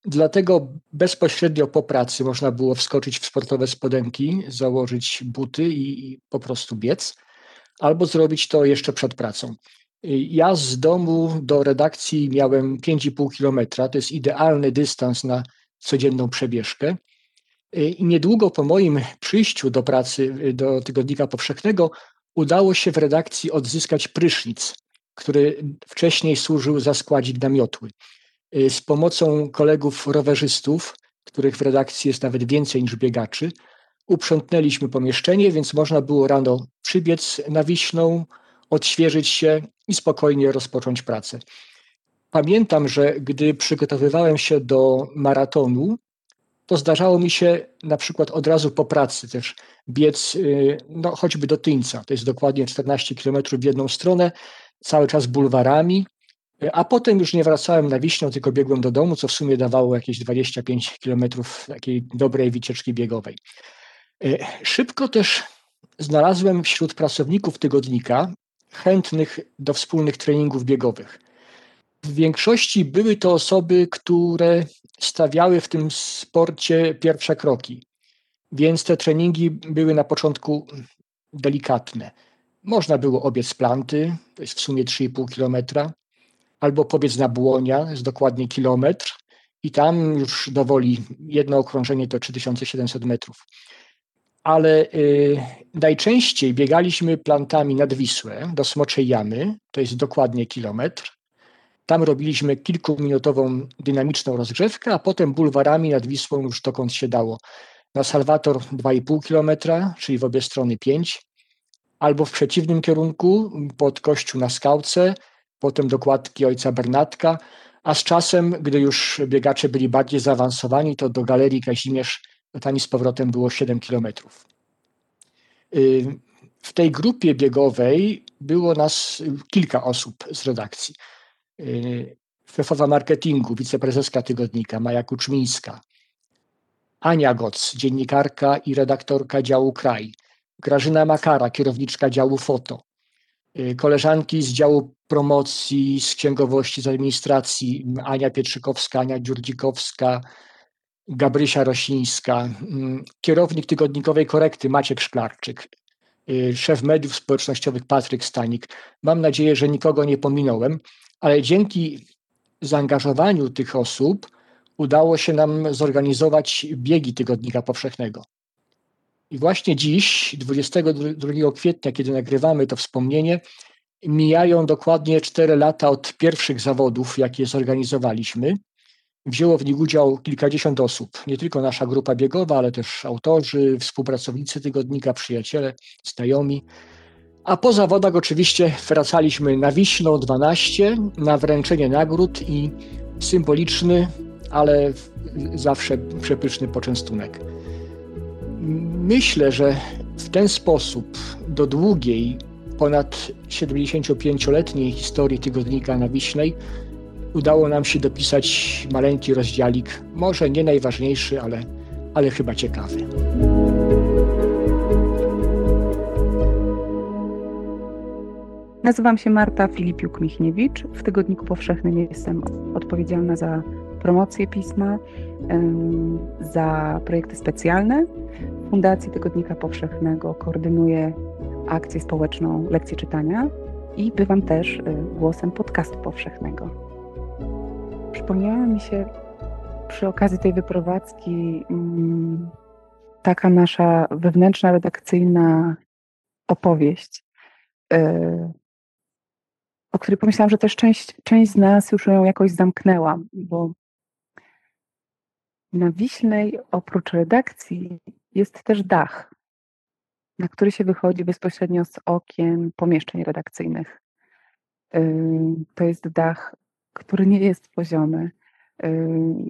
Dlatego bezpośrednio po pracy można było wskoczyć w sportowe spodenki, założyć buty i, po prostu biec, albo zrobić to jeszcze przed pracą. Ja z domu do redakcji miałem 5,5 kilometra. To jest idealny dystans na codzienną przebieżkę. I niedługo po moim przyjściu do pracy, do Tygodnika Powszechnego, udało się w redakcji odzyskać prysznic, który wcześniej służył za składzik na miotły. Z pomocą kolegów rowerzystów, których w redakcji jest nawet więcej niż biegaczy, uprzątnęliśmy pomieszczenie, więc można było rano przybiec na Wiśną, odświeżyć się i spokojnie rozpocząć pracę. Pamiętam, że gdy przygotowywałem się do maratonu, to zdarzało mi się na przykład od razu po pracy też biec y, no, choćby do Tyńca. To jest dokładnie 14 km w jedną stronę, cały czas bulwarami, a potem już nie wracałem na Wiśnią, tylko biegłem do domu, co w sumie dawało jakieś 25 km takiej dobrej wycieczki biegowej. Y, szybko też znalazłem wśród pracowników tygodnika chętnych do wspólnych treningów biegowych. W większości były to osoby, które stawiały w tym sporcie pierwsze kroki, więc te treningi były na początku delikatne. Można było obiec planty, to jest w sumie 3,5 kilometra, albo pobiec na błonia, jest dokładnie kilometr, i tam już dowoli jedno okrążenie to 3700 metrów ale y, najczęściej biegaliśmy plantami nad Wisłę do Smoczej Jamy, to jest dokładnie kilometr. Tam robiliśmy kilkuminutową dynamiczną rozgrzewkę, a potem bulwarami nad Wisłą już dokąd się dało. Na Salwator 2,5 kilometra, czyli w obie strony 5, albo w przeciwnym kierunku pod kościół na Skałce, potem dokładki ojca Bernatka, a z czasem, gdy już biegacze byli bardziej zaawansowani, to do Galerii Kazimierz tam i z powrotem było 7 kilometrów. Y, w tej grupie biegowej było nas kilka osób z redakcji. Y, szefowa marketingu, wiceprezeska tygodnika Maja Kuczmińska, Ania Goc, dziennikarka i redaktorka działu Kraj, Grażyna Makara, kierowniczka działu Foto, y, koleżanki z działu promocji, z księgowości, z administracji, Ania Pietrzykowska, Ania Dziurdzikowska, Gabrysia Rosińska, mm, kierownik tygodnikowej korekty Maciek Szklarczyk, y, szef mediów społecznościowych Patryk Stanik. Mam nadzieję, że nikogo nie pominąłem, ale dzięki zaangażowaniu tych osób udało się nam zorganizować biegi Tygodnika Powszechnego. I właśnie dziś, 22 kwietnia, kiedy nagrywamy to wspomnienie, mijają dokładnie 4 lata od pierwszych zawodów, jakie zorganizowaliśmy. Wzięło w nich udział kilkadziesiąt osób, nie tylko nasza grupa biegowa, ale też autorzy, współpracownicy tygodnika, przyjaciele, znajomi. A po zawodach oczywiście wracaliśmy na Wiśną 12 na wręczenie nagród i symboliczny, ale zawsze przepyszny poczęstunek. Myślę, że w ten sposób do długiej, ponad 75-letniej historii tygodnika na Wiśnej udało nam się dopisać maleńki rozdziałik, może nie najważniejszy, ale, ale chyba ciekawy. Nazywam się Marta Filipiuk-Michniewicz. W Tygodniku Powszechnym jestem odpowiedzialna za promocję pisma, za projekty specjalne. W Fundacji Tygodnika Powszechnego koordynuję akcję społeczną Lekcje Czytania i bywam też y, głosem podcastu powszechnego. Przypomniała mi się przy okazji tej wyprowadzki mm, taka nasza wewnętrzna, redakcyjna opowieść, y, o której pomyślałam, że też część, część z nas już ją jakoś zamknęła, bo na Wiśnej oprócz redakcji jest też dach, na który się wychodzi bezpośrednio z okien pomieszczeń redakcyjnych. To jest dach, który nie jest poziomy,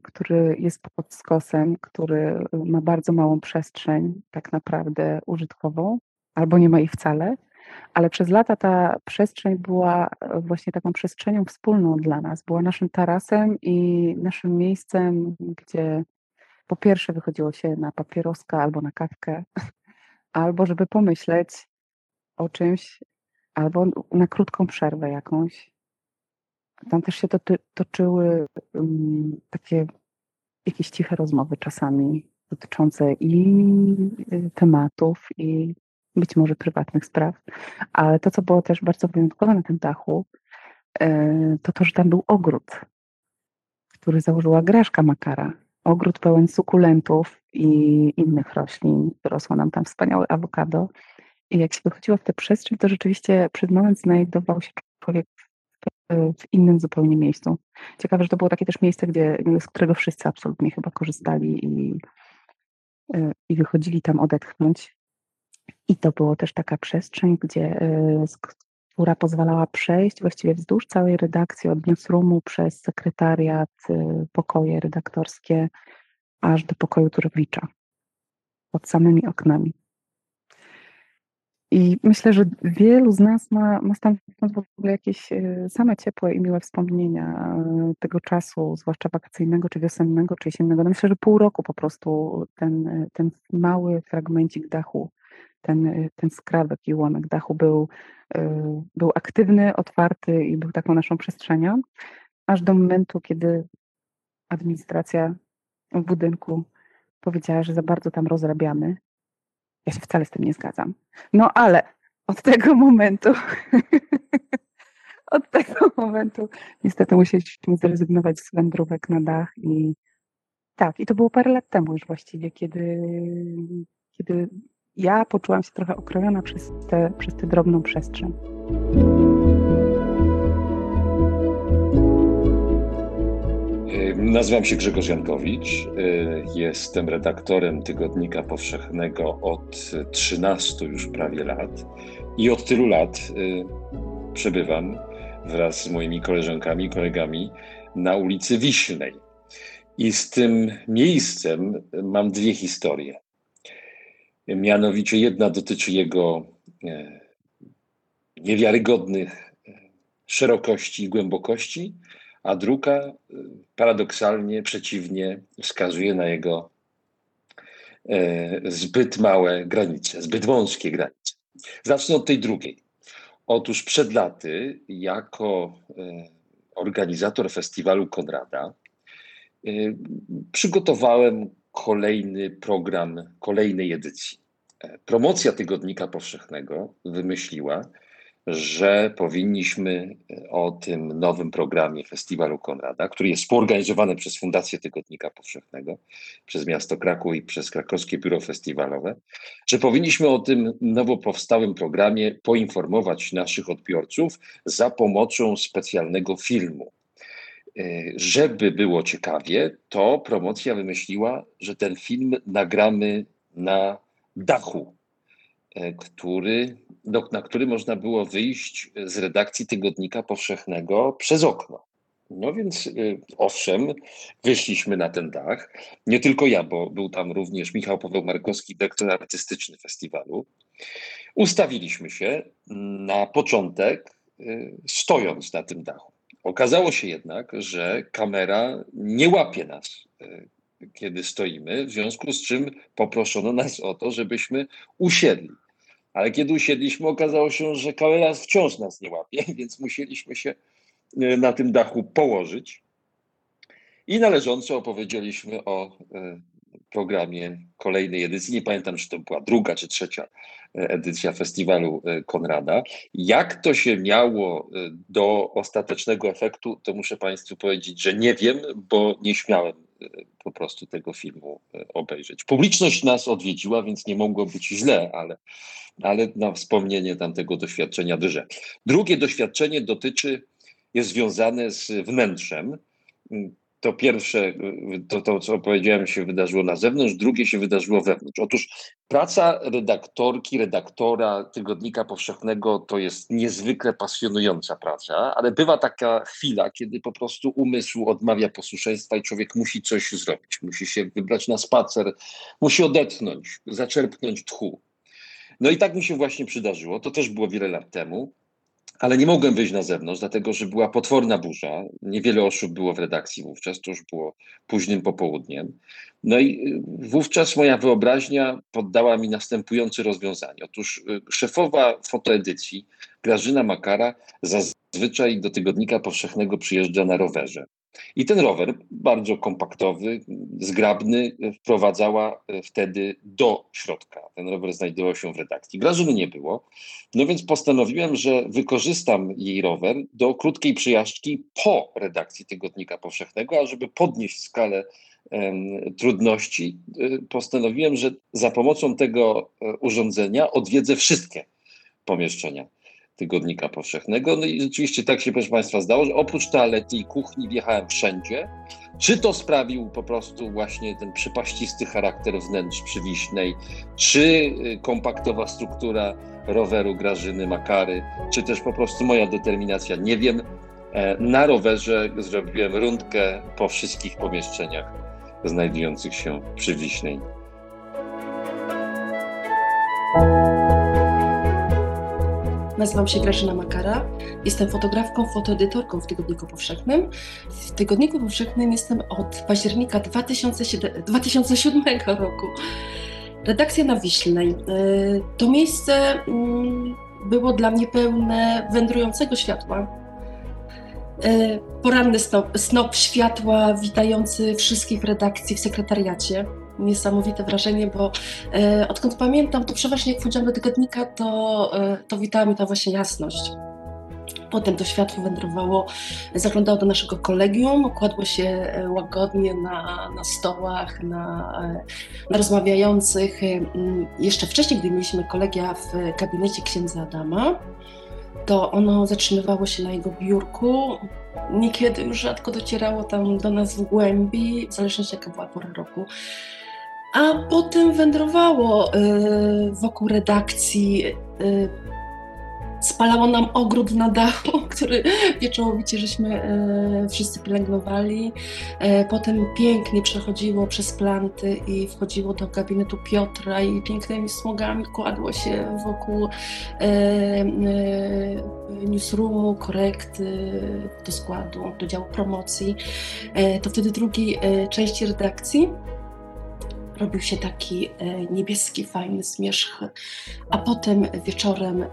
który jest pod skosem, który ma bardzo małą przestrzeń, tak naprawdę użytkową, albo nie ma jej wcale, ale przez lata ta przestrzeń była właśnie taką przestrzenią wspólną dla nas, była naszym tarasem i naszym miejscem, gdzie po pierwsze wychodziło się na papieroska albo na kawkę, [LAUGHS] albo żeby pomyśleć o czymś, albo na krótką przerwę jakąś. Tam też się to, toczyły um, takie jakieś ciche rozmowy czasami dotyczące i y, tematów, i być może prywatnych spraw. Ale to, co było też bardzo wyjątkowe na tym dachu, y, to to, że tam był ogród, który założyła Graszka Makara ogród pełen sukulentów i innych roślin. Rosło nam tam wspaniałe awokado. I jak się wychodziło w tę przestrzeń, to rzeczywiście przez moment znajdował się człowiek w innym zupełnie miejscu. Ciekawe, że to było takie też miejsce, gdzie, z którego wszyscy absolutnie chyba korzystali i, i wychodzili tam odetchnąć. I to było też taka przestrzeń, gdzie, która pozwalała przejść właściwie wzdłuż całej redakcji, od newsroomu przez sekretariat, y, pokoje redaktorskie, aż do pokoju Turowicza, pod samymi oknami. I myślę, że wielu z nas ma, ma stamtąd w ogóle jakieś y, same ciepłe i miłe wspomnienia tego czasu, zwłaszcza wakacyjnego, czy wiosennego, czy jesiennego. No myślę, że pół roku po prostu ten, ten mały fragmencik dachu ten, ten skrawek i ułamek dachu był, y, był aktywny, otwarty i był taką naszą przestrzenią, aż do momentu, kiedy administracja w budynku powiedziała, że za bardzo tam rozrabiamy. Ja się wcale z tym nie zgadzam. No ale od tego [LAUGHS] momentu, od tego momentu niestety musieliśmy zrezygnować z wędrówek na dach i tak, i to było parę lat temu już właściwie, kiedy, kiedy ja poczułam się trochę okrojona przez tę przez drobną przestrzeń. Nazywam się Grzegorz Jankowicz. Jestem redaktorem Tygodnika Powszechnego od 13 już prawie lat. I od tylu lat przebywam wraz z moimi koleżankami, kolegami na ulicy Wiśnej. I z tym miejscem mam dwie historie. Mianowicie jedna dotyczy jego e, niewiarygodnych e, szerokości i głębokości, a druga e, paradoksalnie, przeciwnie, wskazuje na jego zbyt małe granice, zbyt wąskie granice. Zacznę od tej drugiej. Otóż przed laty, jako organizator festiwalu Konrada, przygotowałem kolejny program kolejnej edycji. Promocja Tygodnika Powszechnego wymyśliła, że powinniśmy o tym nowym programie Festiwalu Konrada, który jest współorganizowany przez Fundację Tygodnika Powszechnego, przez miasto Kraków i przez Krakowskie Biuro Festiwalowe, że powinniśmy o tym nowo powstałym programie poinformować naszych odbiorców za pomocą specjalnego filmu. E, żeby było ciekawie, to promocja wymyśliła, że ten film nagramy na dachu E, który, do, na który można było wyjść z redakcji Tygodnika Powszechnego przez okno. No więc e, owszem, wyszliśmy na ten dach. Nie tylko ja, bo był tam również Michał Paweł Markowski, dyrektor artystyczny festiwalu. Ustawiliśmy się na początek, stojąc na tym dachu. Okazało się jednak, że kamera nie łapie nas kiedy stoimy, w związku z czym poproszono nas o to, żebyśmy usiedli. Ale kiedy usiedliśmy, okazało się, że kamera wciąż nas nie łapie, [LAUGHS] więc musieliśmy się e, na tym dachu położyć. I należąco opowiedzieliśmy o e, programie kolejnej edycji. Nie pamiętam, czy to była druga czy trzecia e, edycja festiwalu Konrada. Jak to się miało do ostatecznego efektu, to muszę Państwu powiedzieć, że nie wiem, bo nie śmiałem po prostu tego filmu obejrzeć. Publiczność nas odwiedziła, więc nie mogło być źle, ale ale na wspomnienie tamtego doświadczenia drże. Drugie doświadczenie dotyczy, jest związane z wnętrzem. To pierwsze, to, to co powiedziałem, się wydarzyło na zewnątrz, drugie się wydarzyło wewnątrz. Otóż praca redaktorki, redaktora Tygodnika Powszechnego to jest niezwykle pasjonująca praca, ale bywa taka chwila, kiedy po prostu umysł odmawia posłuszeństwa i człowiek musi coś zrobić. Musi się wybrać na spacer, musi odetchnąć, zaczerpnąć tchu. No i tak mi się właśnie przydarzyło. To też było wiele lat temu, ale nie mogłem wyjść na zewnątrz, dlatego że była potworna burza. Niewiele osób było w redakcji wówczas, to już było późnym popołudniem. No i y, wówczas moja wyobraźnia poddała mi następujące rozwiązanie. Otóż y, szefowa fotoedycji, Grażyna Makara, zazwyczaj do tygodnika powszechnego przyjeżdża na rowerze. I ten rower, bardzo kompaktowy, zgrabny, wprowadzała e, wtedy do środka. Ten rower znajdował się w redakcji. Grażyny nie było, no więc postanowiłem, że wykorzystam jej rower do krótkiej przyjażdżki po redakcji Tygodnika Powszechnego, a żeby podnieść skalę trudności, e, postanowiłem, że za pomocą tego e, urządzenia odwiedzę wszystkie pomieszczenia Tygodnika Powszechnego. No i rzeczywiście tak się, proszę Państwa, zdało, że oprócz toalety i kuchni wjechałem wszędzie. Czy to sprawił po prostu właśnie ten przypaścisty charakter wnętrz przywiśnej, czy y, kompaktowa struktura roweru Grażyny Makary, czy też po prostu moja determinacja, nie wiem. E, na rowerze zrobiłem rundkę po wszystkich pomieszczeniach znajdujących się przy Wiśnej. Nazywam się Grażyna Makara. Jestem fotografką, fotoedytorką w Tygodniku Powszechnym. W Tygodniku Powszechnym jestem od października 2007, 2007 roku. Redakcja na Wiślnej. E, to miejsce mm, było dla mnie pełne wędrującego światła. E, poranny snop, snop światła witający wszystkich w redakcji, w sekretariacie niesamowite wrażenie, bo e, odkąd pamiętam, to przeważnie jak wchodziłam do tygodnika, to, e, to witała mnie ta właśnie jasność. Potem to światło wędrowało, zaglądało do naszego kolegium, kładło się e, łagodnie na, na stołach, na, e, na rozmawiających. E, jeszcze wcześniej, gdy mieliśmy kolegia w gabinecie księdza Adama, to ono zatrzymywało się na jego biurku. Niekiedy już rzadko docierało tam do nas w głębi, w zależności jaka była pora roku a potem wędrowało y, wokół redakcji. Y, spalało nam ogród na dachu, [LAUGHS] który wieczołowicie żeśmy y, wszyscy pielęgnowali. Potem pięknie przechodziło przez planty i wchodziło do gabinetu Piotra i pięknymi smogami kładło się wokół newsroomu, korekty do składu, do działu promocji. To wtedy drugiej części redakcji robił się taki e, niebieski, fajny zmierzch, a potem wieczorem e,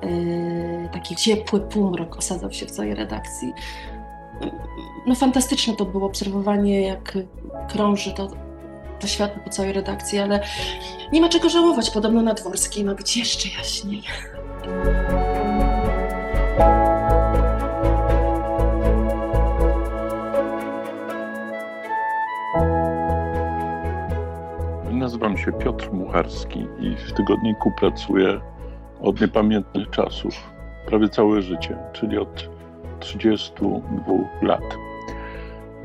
taki ciepły półmrok osadzał się w całej redakcji. no fantastyczne to było obserwowanie, jak krąży to, to światło po całej redakcji, ale nie ma czego żałować. Podobno na Dworskiej ma być jeszcze jaśniej. Nazywam się Piotr Mucharski i w tygodniku pracuję od niepamiętnych czasów, prawie całe życie, czyli od 32 lat.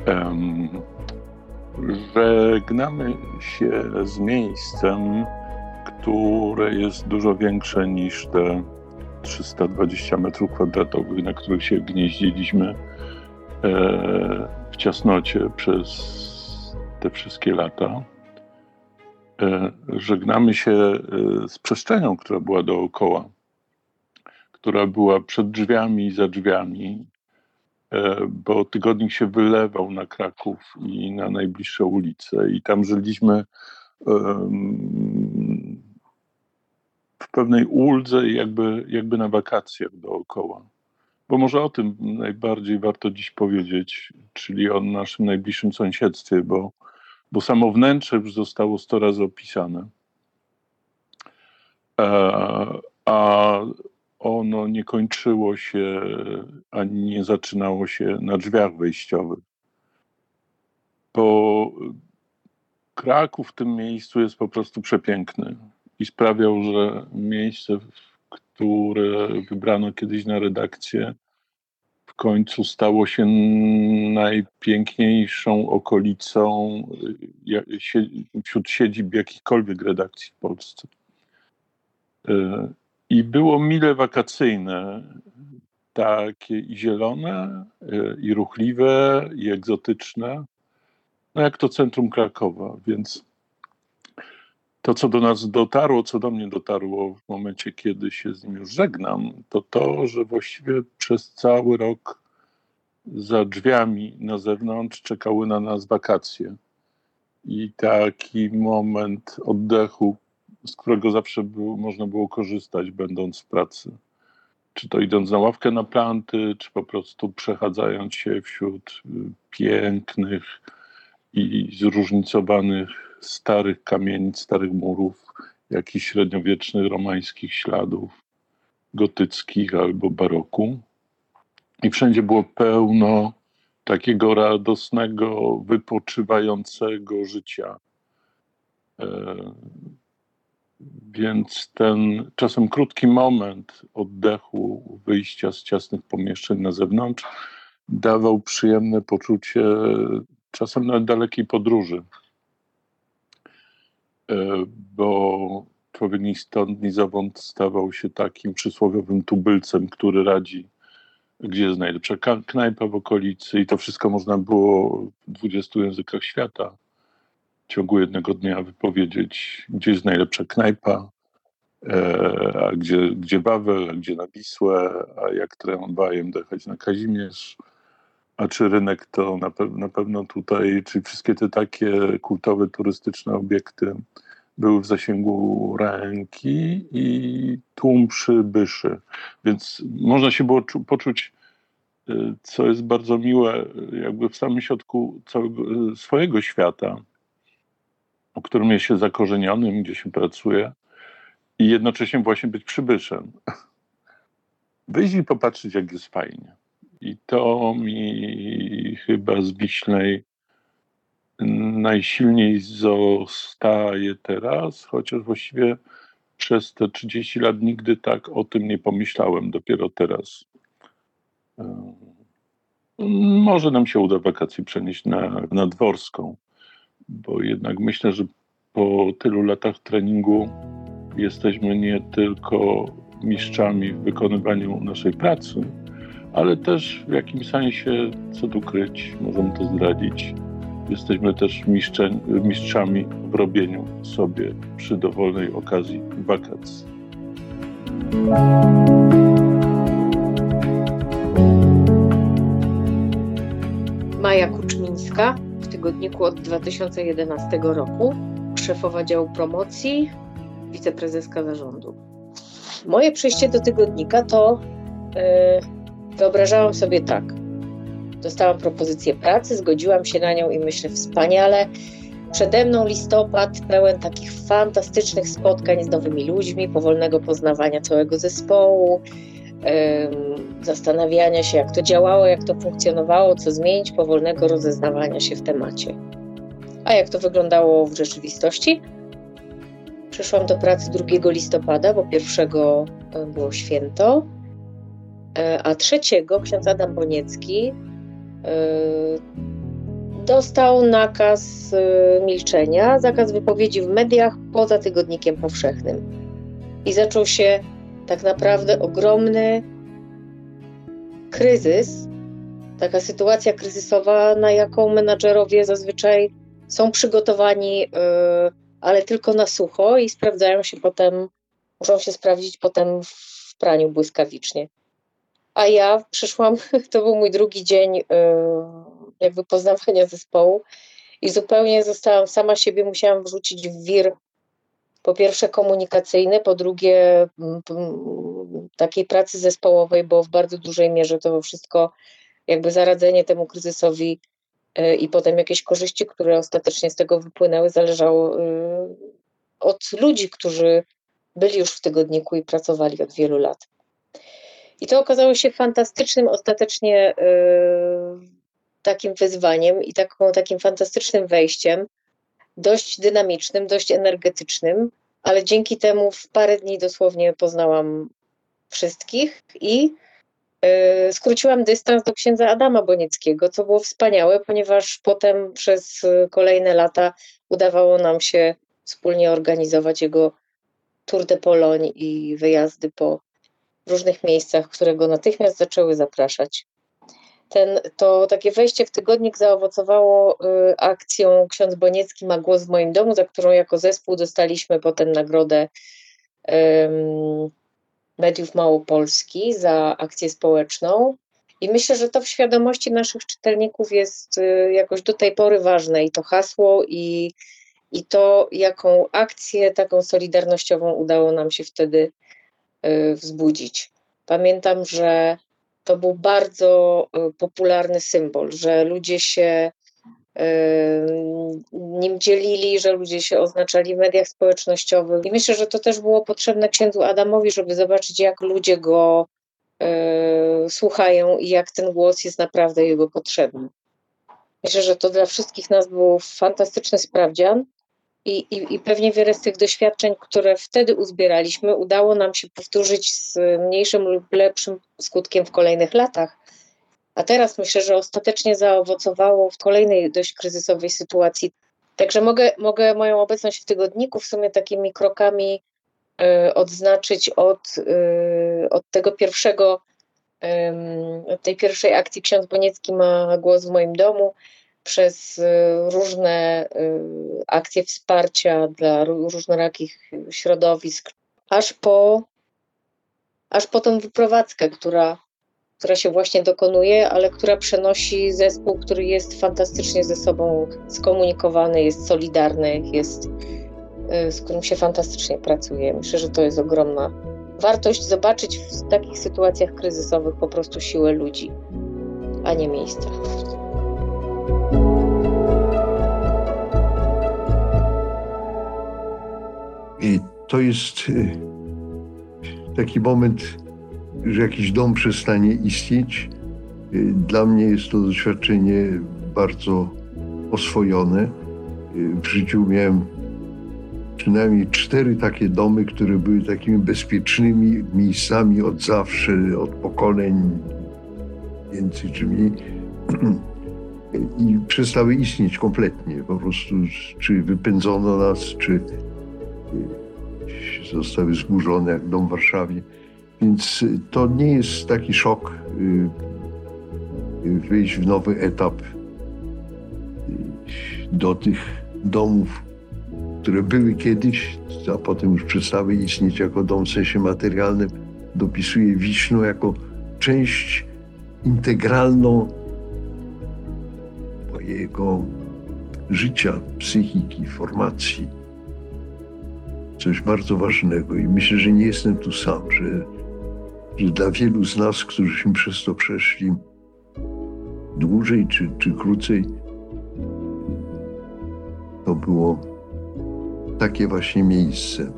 Um, żegnamy się z miejscem, które jest dużo większe niż te 320 metrów kwadratowych, na których się gnieździliśmy e, w ciasnocie przez te wszystkie lata. E, żegnamy się e, z przestrzenią, która była dookoła, która była przed drzwiami i za drzwiami, e, bo tygodnik się wylewał na Kraków i na najbliższe ulice, i tam żyliśmy w pewnej uldze, jakby, jakby na wakacjach dookoła. Bo może o tym najbardziej warto dziś powiedzieć, czyli o naszym najbliższym sąsiedztwie, bo bo samo wnętrze już zostało sto razy opisane. E, a ono nie kończyło się ani nie zaczynało się na drzwiach wejściowych. Bo Kraków w tym miejscu jest po prostu przepiękny i sprawiał, że miejsce, które wybrano kiedyś na redakcję, w końcu stało się najpiękniejszą okolicą wśród siedzib jakichkolwiek redakcji w Polsce. E, I było mile wakacyjne, takie i zielone, e, i ruchliwe, i egzotyczne, no jak to centrum Krakowa, więc to, co do nas dotarło, co do mnie dotarło w momencie, kiedy się z nim już żegnam, to to, że właściwie przez cały rok za drzwiami na zewnątrz czekały na nas wakacje. I taki moment oddechu, z którego zawsze było, można było korzystać, będąc w pracy. Czy to idąc na ławkę na planty, czy po prostu przechadzając się wśród y, pięknych i zróżnicowanych starych kamienic, starych murów, jakichś średniowiecznych romańskich śladów, gotyckich albo baroku. I wszędzie było pełno takiego radosnego, wypoczywającego życia. E, więc ten czasem krótki moment oddechu, wyjścia z ciasnych pomieszczeń na zewnątrz dawał przyjemne poczucie czasem nawet dalekiej podróży. E, bo człowiek ni stąd, ni zowąd stawał się takim przysłowiowym tubylcem, który radzi, gdzie jest najlepsza knajpa w okolicy. I to wszystko można było w 20 językach świata w ciągu jednego dnia wypowiedzieć, gdzie jest najlepsza knajpa, e, a gdzie, gdzie Wawel, a gdzie na Wisłę, a jak tramwajem dojechać na Kazimierz, a czy rynek to na, pe na pewno tutaj, czy wszystkie te takie kultowe, turystyczne obiekty były w zasięgu ręki i tłum przybyszy. Więc można się było poczuć, y, co jest bardzo miłe, jakby w samym środku całego y, swojego świata, o którym jest się zakorzenionym, gdzie się pracuje i jednocześnie właśnie być przybyszem. Wyjść i popatrzeć, jak jest fajnie. I to mi chyba z Wiślej najsilniej zostaje teraz, chociaż właściwie przez te 30 lat nigdy tak o tym nie pomyślałem, dopiero teraz. Może nam się uda wakacje przenieść na, na Dworską, bo jednak myślę, że po tylu latach treningu jesteśmy nie tylko mistrzami w wykonywaniu naszej pracy, ale też w jakimś sensie, co tu kryć, możemy to zdradzić. Jesteśmy też mistrzami w robieniu sobie przy dowolnej okazji wakacji. Maja Kuczmińska w tygodniku od 2011 roku, szefowa działu promocji, wiceprezeska zarządu. Moje przejście do tygodnika to yy, Wyobrażałam sobie tak. Dostałam propozycję pracy, zgodziłam się na nią i myślę, wspaniale. Przede mną listopad pełen takich fantastycznych spotkań z nowymi ludźmi, powolnego poznawania całego zespołu, zastanawiania się, jak to działało, jak to funkcjonowało, co zmienić, powolnego rozeznawania się w temacie. A jak to wyglądało w rzeczywistości? Przyszłam do pracy 2 listopada, bo pierwszego e, było święto, a trzeciego ksiądz Adam Boniecki e, dostał nakaz milczenia, zakaz wypowiedzi w mediach poza tygodnikiem powszechnym. I zaczął się tak naprawdę ogromny kryzys, taka sytuacja kryzysowa, na jaką menadżerowie zazwyczaj są przygotowani, ale tylko na sucho i sprawdzają się potem, muszą się sprawdzić potem w praniu błyskawicznie. A ja przyszłam, [LAUGHS] to był mój drugi dzień y, jakby poznawania zespołu i zupełnie zostałam sama siebie, musiałam wrzucić w wir po pierwsze komunikacyjny, po drugie takiej pracy zespołowej, bo w bardzo dużej mierze to wszystko jakby zaradzenie temu kryzysowi y, i potem jakieś korzyści, które ostatecznie z tego wypłynęły, zależało y, od ludzi, którzy byli już w tygodniku i pracowali od wielu lat. I to okazało się fantastycznym, ostatecznie y, takim wyzwaniem i taką, takim fantastycznym wejściem, dość dynamicznym, dość energetycznym, ale dzięki temu w parę dni dosłownie poznałam wszystkich i yy, skróciłam dystans do księdza Adama Bonieckiego, co było wspaniałe, ponieważ potem przez kolejne lata udawało nam się wspólnie organizować jego Tour de Pologne i wyjazdy po różnych miejscach, które go natychmiast zaczęły zapraszać ten, to takie wejście w tygodnik zaowocowało y, akcją Ksiądz Boniecki ma głos w moim domu, za którą jako zespół dostaliśmy potem nagrodę y, Mediów Małopolski za akcję społeczną. I myślę, że to w świadomości naszych czytelników jest y, jakoś do tej pory ważne i to hasło, i, i to, jaką akcję taką solidarnościową udało nam się wtedy wzbudzić. Pamiętam, że to był bardzo y, popularny symbol, że ludzie się y, nim dzielili, że ludzie się oznaczali w mediach społecznościowych. I myślę, że to też było potrzebne księdzu Adamowi, żeby zobaczyć, jak ludzie go y, słuchają i jak ten głos jest naprawdę jego potrzebny. Myślę, że to dla wszystkich nas był fantastyczny sprawdzian. I, i, I pewnie wiele z tych doświadczeń, które wtedy uzbieraliśmy, udało nam się powtórzyć z mniejszym lub lepszym skutkiem w kolejnych latach. A teraz myślę, że ostatecznie zaowocowało w kolejnej dość kryzysowej sytuacji. Także mogę, mogę moją obecność w tygodniku w sumie takimi krokami y, odznaczyć od, y, od tego pierwszego, y, od tej pierwszej akcji Ksiądz Boniecki ma głos w moim domu, przez y, różne y, akcje wsparcia dla różnorakich środowisk, aż po, aż po tą wyprowadzkę, która, która się właśnie dokonuje, ale która przenosi zespół, który jest fantastycznie ze sobą skomunikowany, jest solidarny, jest, y, z którym się fantastycznie pracuje. Myślę, że to jest ogromna wartość zobaczyć w takich sytuacjach kryzysowych po prostu siłę ludzi, a nie miejsca. I to jest y, taki moment, że jakiś dom przestanie istnieć. Y, dla mnie jest to doświadczenie bardzo oswojone. Y, w życiu miałem przynajmniej cztery takie domy, które były takimi bezpiecznymi miejscami od zawsze, od pokoleń, więcej czy mniej. [CLEARS THROAT] I przestały istnieć kompletnie. Po prostu, czy wypędzono nas, czy zostały zburzone jak dom w Warszawie. Więc to nie jest taki szok y, y, wyjść w nowy etap y, do tych domów, które były kiedyś, a potem już przestały istnieć jako dom w sensie materialnym. Dopisuje Wiśnu jako część integralną mojego życia, psychiki, formacji coś bardzo ważnego i myślę, że nie jestem tu sam, że, że dla wielu z nas, którzyśmy przez to przeszli, dłużej czy, czy krócej, to było takie właśnie miejsce,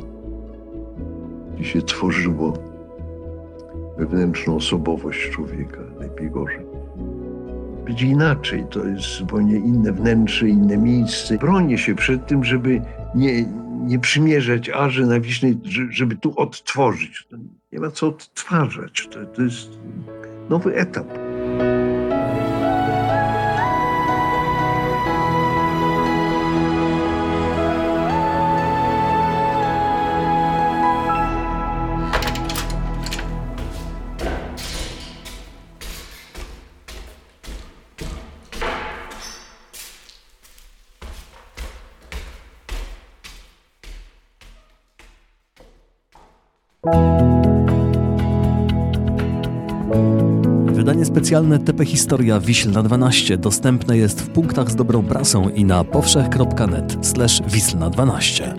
gdzie się tworzyło wewnętrzną osobowość człowieka, lepiej gorzej. Być inaczej, to jest zupełnie inne wnętrze, inne miejsce. Bronię się przed tym, żeby nie, nie przymierzać aży na Wiśnej, żeby tu odtworzyć. Nie ma co odtwarzać. To, to jest nowy etap. Specjalne TP Historia Wiślna 12 dostępne jest w punktach z dobrą prasą i na powszech.net wiślna 12.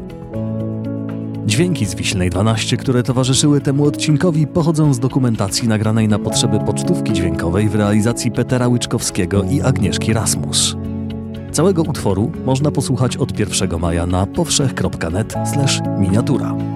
Dźwięki z Wiślnej 12, które towarzyszyły temu odcinkowi, pochodzą z dokumentacji nagranej na potrzeby pocztówki dźwiękowej w realizacji Petera Łyczkowskiego i Agnieszki Rasmus. Całego utworu można posłuchać od 1 maja na powszech.net miniatura.